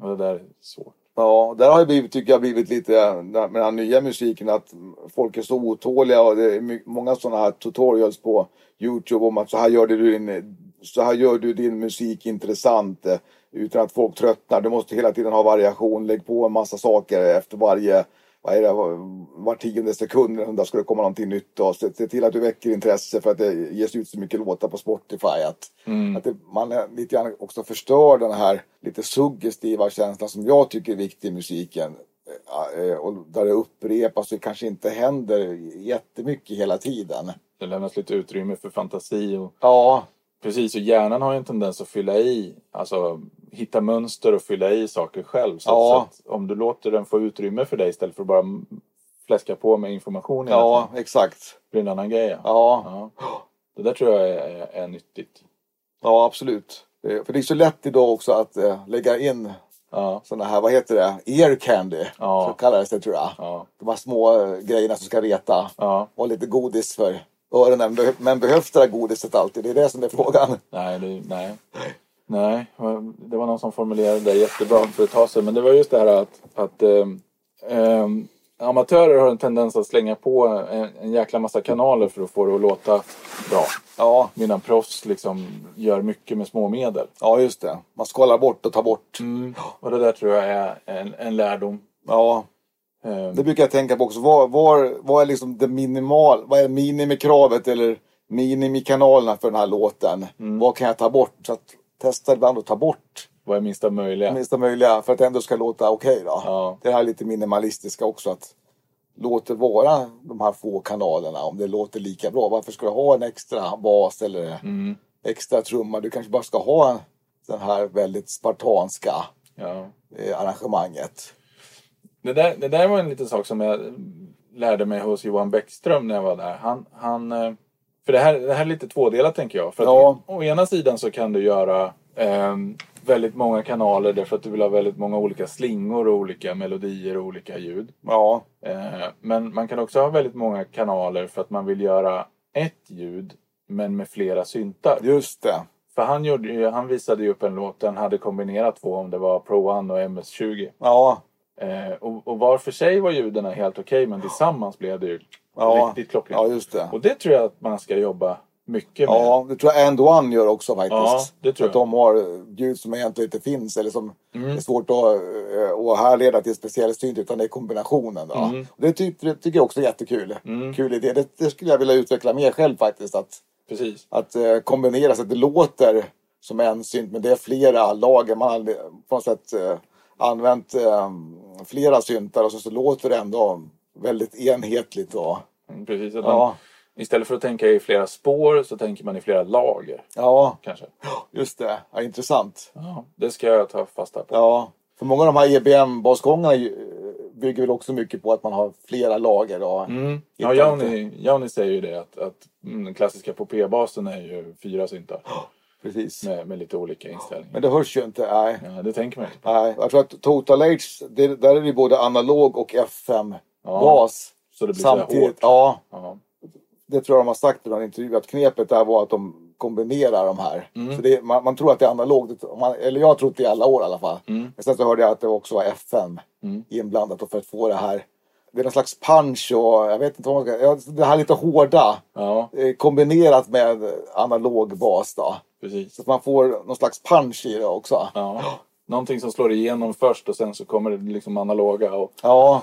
och det där är svårt. Ja, där har det blivit, tycker jag, blivit lite med den här nya musiken att folk är så otåliga och det är många sådana här tutorials på Youtube om att så här gör du din, så här gör du din musik intressant eh, utan att folk tröttnar. Du måste hela tiden ha variation, lägg på en massa saker efter varje vad är det, var, tionde sekund om det skulle komma någonting nytt. Och se, se till att du väcker intresse för att det ges ut så mycket låtar på Spotify. Att, att det, man lite grann också förstör den här lite suggestiva känslan som jag tycker är viktig i musiken. Eh, eh, Och där det upprepas och kanske inte händer jättemycket hela tiden. Det lämnas lite utrymme för fantasi och Ja, Precis, och hjärnan har ju en tendens att fylla i, alltså hitta mönster och fylla i saker själv. Så, Ja. så att om du låter den få utrymme för dig istället för att bara fläska på med information Ja, exakt. blir det en annan grej. Ja. Ja. Det där tror jag är, är, är nyttigt. ja absolut. För det är så lätt idag också att eh, lägga in Ja, sådana här, vad heter det, ear candy. Ja. Så kallades det tror jag. ja, De här små eh, grejerna som ska reta. ja. Och lite godis för öronen. Men behövs det där godiset alltid? Det är det som är frågan. Nej, det, nej. Nej, det var någon som formulerade det jättebra för ett tag sedan. Men det var just det här att, att ehm, amatörer har en tendens att slänga på en, en jäkla massa kanaler för att få det att låta bra. Ja, Medan proffs liksom gör mycket med små medel. ja just det. Man skalar bort och tar bort. Och det där tror jag är en, en lärdom. Ja, Ehm, det brukar jag tänka på också. Vad, var, vad är liksom det minimal, vad är minimikravet eller minimikanalerna för den här låten? Mm. Vad kan jag ta bort? Så att testa ibland att ta bort vad är minsta möjliga? minsta möjliga för att det ändå ska låta okej då. Ja. Det här är lite minimalistiska också. att Låt det vara de här få kanalerna om det låter lika bra. Varför ska du ha en extra bas eller Mm, extra trumma? Du kanske bara ska ha den här väldigt spartanska ja. eh, arrangemanget. Det där, det där var en liten sak som jag lärde mig hos Johan Bäckström när jag var där. Han, han, eh, för det här, det här är lite tvådelat tänker jag. För Ja. Å ena sidan så kan du göra eh, väldigt många kanaler därför att du vill ha väldigt många olika slingor och olika melodier och olika ljud. Ja, Eh, men man kan också ha väldigt många kanaler för att man vill göra ett ljud men med flera syntar. just det. För han, gjorde, han visade ju upp en låt där han hade kombinerat två om det var Pro One och MS-20. Ja, Eh, och, och var för sig var ljuden helt okej men tillsammans blev det ju ja, riktigt klockrent. ja just det. Och det tror jag att man ska jobba mycket med. Ja, det tror jag End One gör också faktiskt. Ja, det tror att jag. de har ljud som egentligen inte finns eller som Mm. är svårt att, eh, att härleda till speciell synt utan det är kombinationen. Då. Mm. Det, ty det tycker jag också är jättekul. Kul idé. Det, det skulle jag vilja utveckla mer själv faktiskt. Att, Precis. att eh, kombinera så att det låter som en synt men det är flera lager. Man har på något sätt eh, använt flera syntar och så, så låter det ändå väldigt enhetligt. Och, Mm, Precis. Att man, ja, Istället för att tänka i flera spår så tänker man i flera lager. ja, Kanske. just det. Ja, intressant. Ja, det ska jag ta fasta på. Ja, för många av de här EBM-basgångarna ju- bygger väl också mycket på att man har flera lager. Då. Mm. Ja, Jauni, Jauni säger ju det att, att mm, den klassiska på P-basen är ju fyra syntar. Precis. Med, med lite olika inställningar. Men det hörs ju inte. Nej. Ja, det tänker man inte på. nej. Jag tror att Total H, det, där är det både analog och FM-bas. Så det blir Samtidigt. Ja, Ja. det tror jag de har sagt i någon intervju. Att knepet där var att de kombinerar de här. Mm. Så det, man, man tror att det är analogt. Man, eller jag har trott det i alla år i alla fall. Mm. Men sen så hörde jag att det också var FM Mm. inblandat. För att få det här. Det är någon slags punch och jag vet inte vad man ska... Ja, det här lite hårda. ja, eh, kombinerat med analog bas då. precis. Så att man får någon slags punch i det också. Ja. Någonting som slår igenom först och sen så kommer det liksom analoga. Och, Ja,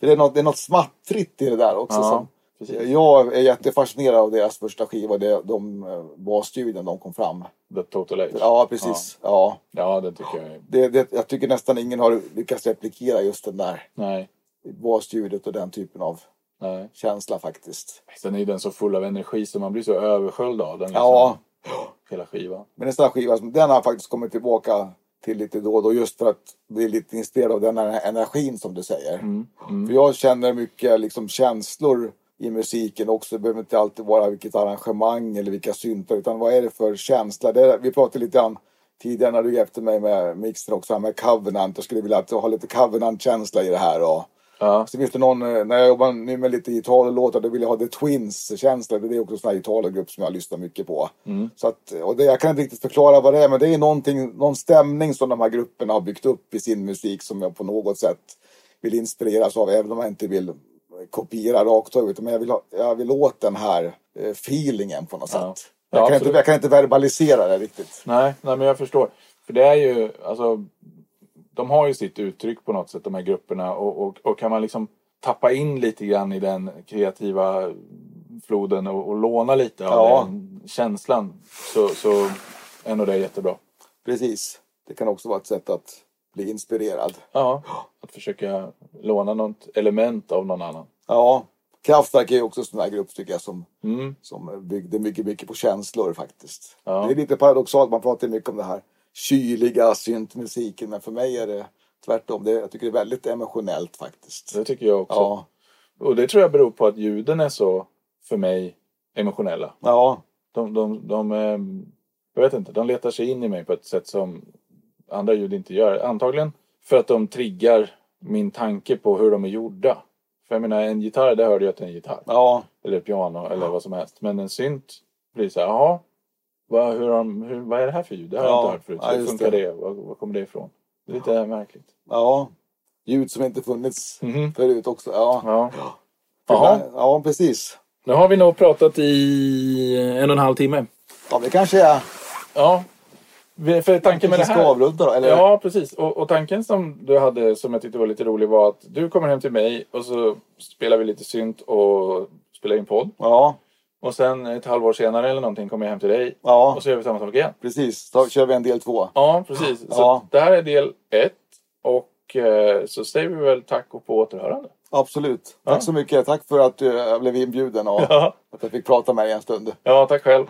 för det är något, det är något smattrigt i det där också. Ja, som, jag är jättefascinerad av deras första skiva, det, de eh, basljuden de kom fram. The Total Age. Ja, precis. Ja. Ja, det tycker jag. Det, det, jag tycker nästan ingen har lyckats replikera just den där Nej, basljudet och den typen av nej. känsla faktiskt. Sen är den så full av energi så man blir så översköljd av den. Liksom, Ja, Hela skivan. men en sån här skiva, som- den har faktiskt kommit tillbaka till lite då och då just för att bli lite inspirerad av den här energin som du säger. Mm. Mm. För jag känner mycket liksom känslor i musiken också. Det behöver inte alltid vara vilket arrangemang eller vilka syntar utan vad är det för känsla? Det är, vi pratade lite grann tidigare när du hjälpte mig med mixen också med Covenant. Jag skulle vilja att ha lite Covenant-känsla i det här. Och, Ja, så finns det någon, eh, när jag jobbar nu med lite Italo-låtar, då vill jag ha The Twins-känsla. Det är också en sån här Italo-grupp som jag lyssnar mycket på. Mm. Så att, och det, jag kan inte riktigt förklara vad det är, men det är någonting, någon stämning som de här grupperna har byggt upp i sin musik som jag på något sätt vill inspireras av, även om jag inte vill kopiera rakt av. utan Men jag vill, ha, jag vill åt den här eh, feelingen på något Ja. sätt. Ja, Jag kan, absolut. inte, jag kan inte verbalisera det riktigt. nej, nej, men jag förstår. För det är ju, alltså, de har ju sitt uttryck på något sätt, de här grupperna. Och, och, och kan man liksom tappa in lite grann i den kreativa floden och, och låna lite av Ja. den känslan så, så är nog det jättebra. Precis. Det kan också vara ett sätt att bli inspirerad. Ja, att försöka låna något element av någon annan. Ja, Kraftwerk är ju också en sån här grupp tycker jag som, Mm. som byggde mycket, mycket på känslor faktiskt. Ja. Det är lite paradoxalt, man pratar mycket om det här kyliga syntmusiken men för mig är det tvärtom. Det, jag tycker det är väldigt emotionellt faktiskt. Det tycker jag också. Ja, Och det tror jag beror på att ljuden är så, för mig, emotionella. ja, De, de, de, ehm, jag vet inte, de letar sig in i mig på ett sätt som andra ljud inte gör. Antagligen för att de triggar min tanke på hur de är gjorda. För jag menar, en gitarr, det hörde jag att det är en gitarr. ja, Eller piano, eller vad som helst. Men en synt blir så här, jaha. Vad, hur de, hur, vad är det här för ljud? Det har jag Ja, inte hört förut. ja, Hur funkar det. det? Var, var kommer det ifrån? Det är lite märkligt. ja. Ljud som inte funnits Mhm. förut också. Ja. Ja. Jaha, ja, precis. nu har vi nog pratat i en och en halv timme. Ja, det kanske är... Ja, för tanken med det här. avrunda då, eller? Ja, precis. Och, och tanken som du hade som jag tyckte var lite rolig var att du kommer hem till mig och så spelar vi lite synt och spelar in podd. Ja, Och sen ett halvår senare eller någonting kommer jag hem till dig ja, och så gör vi samma sak igen. precis. Då kör vi en del två. Ja, precis. Så Ja. det här är del ett. Och eh, så säger vi väl tack och på återhörande. Absolut. Tack Ja. så mycket. Tack för att du jag blev inbjuden och <laughs> att jag fick prata med dig en stund. ja tack själv.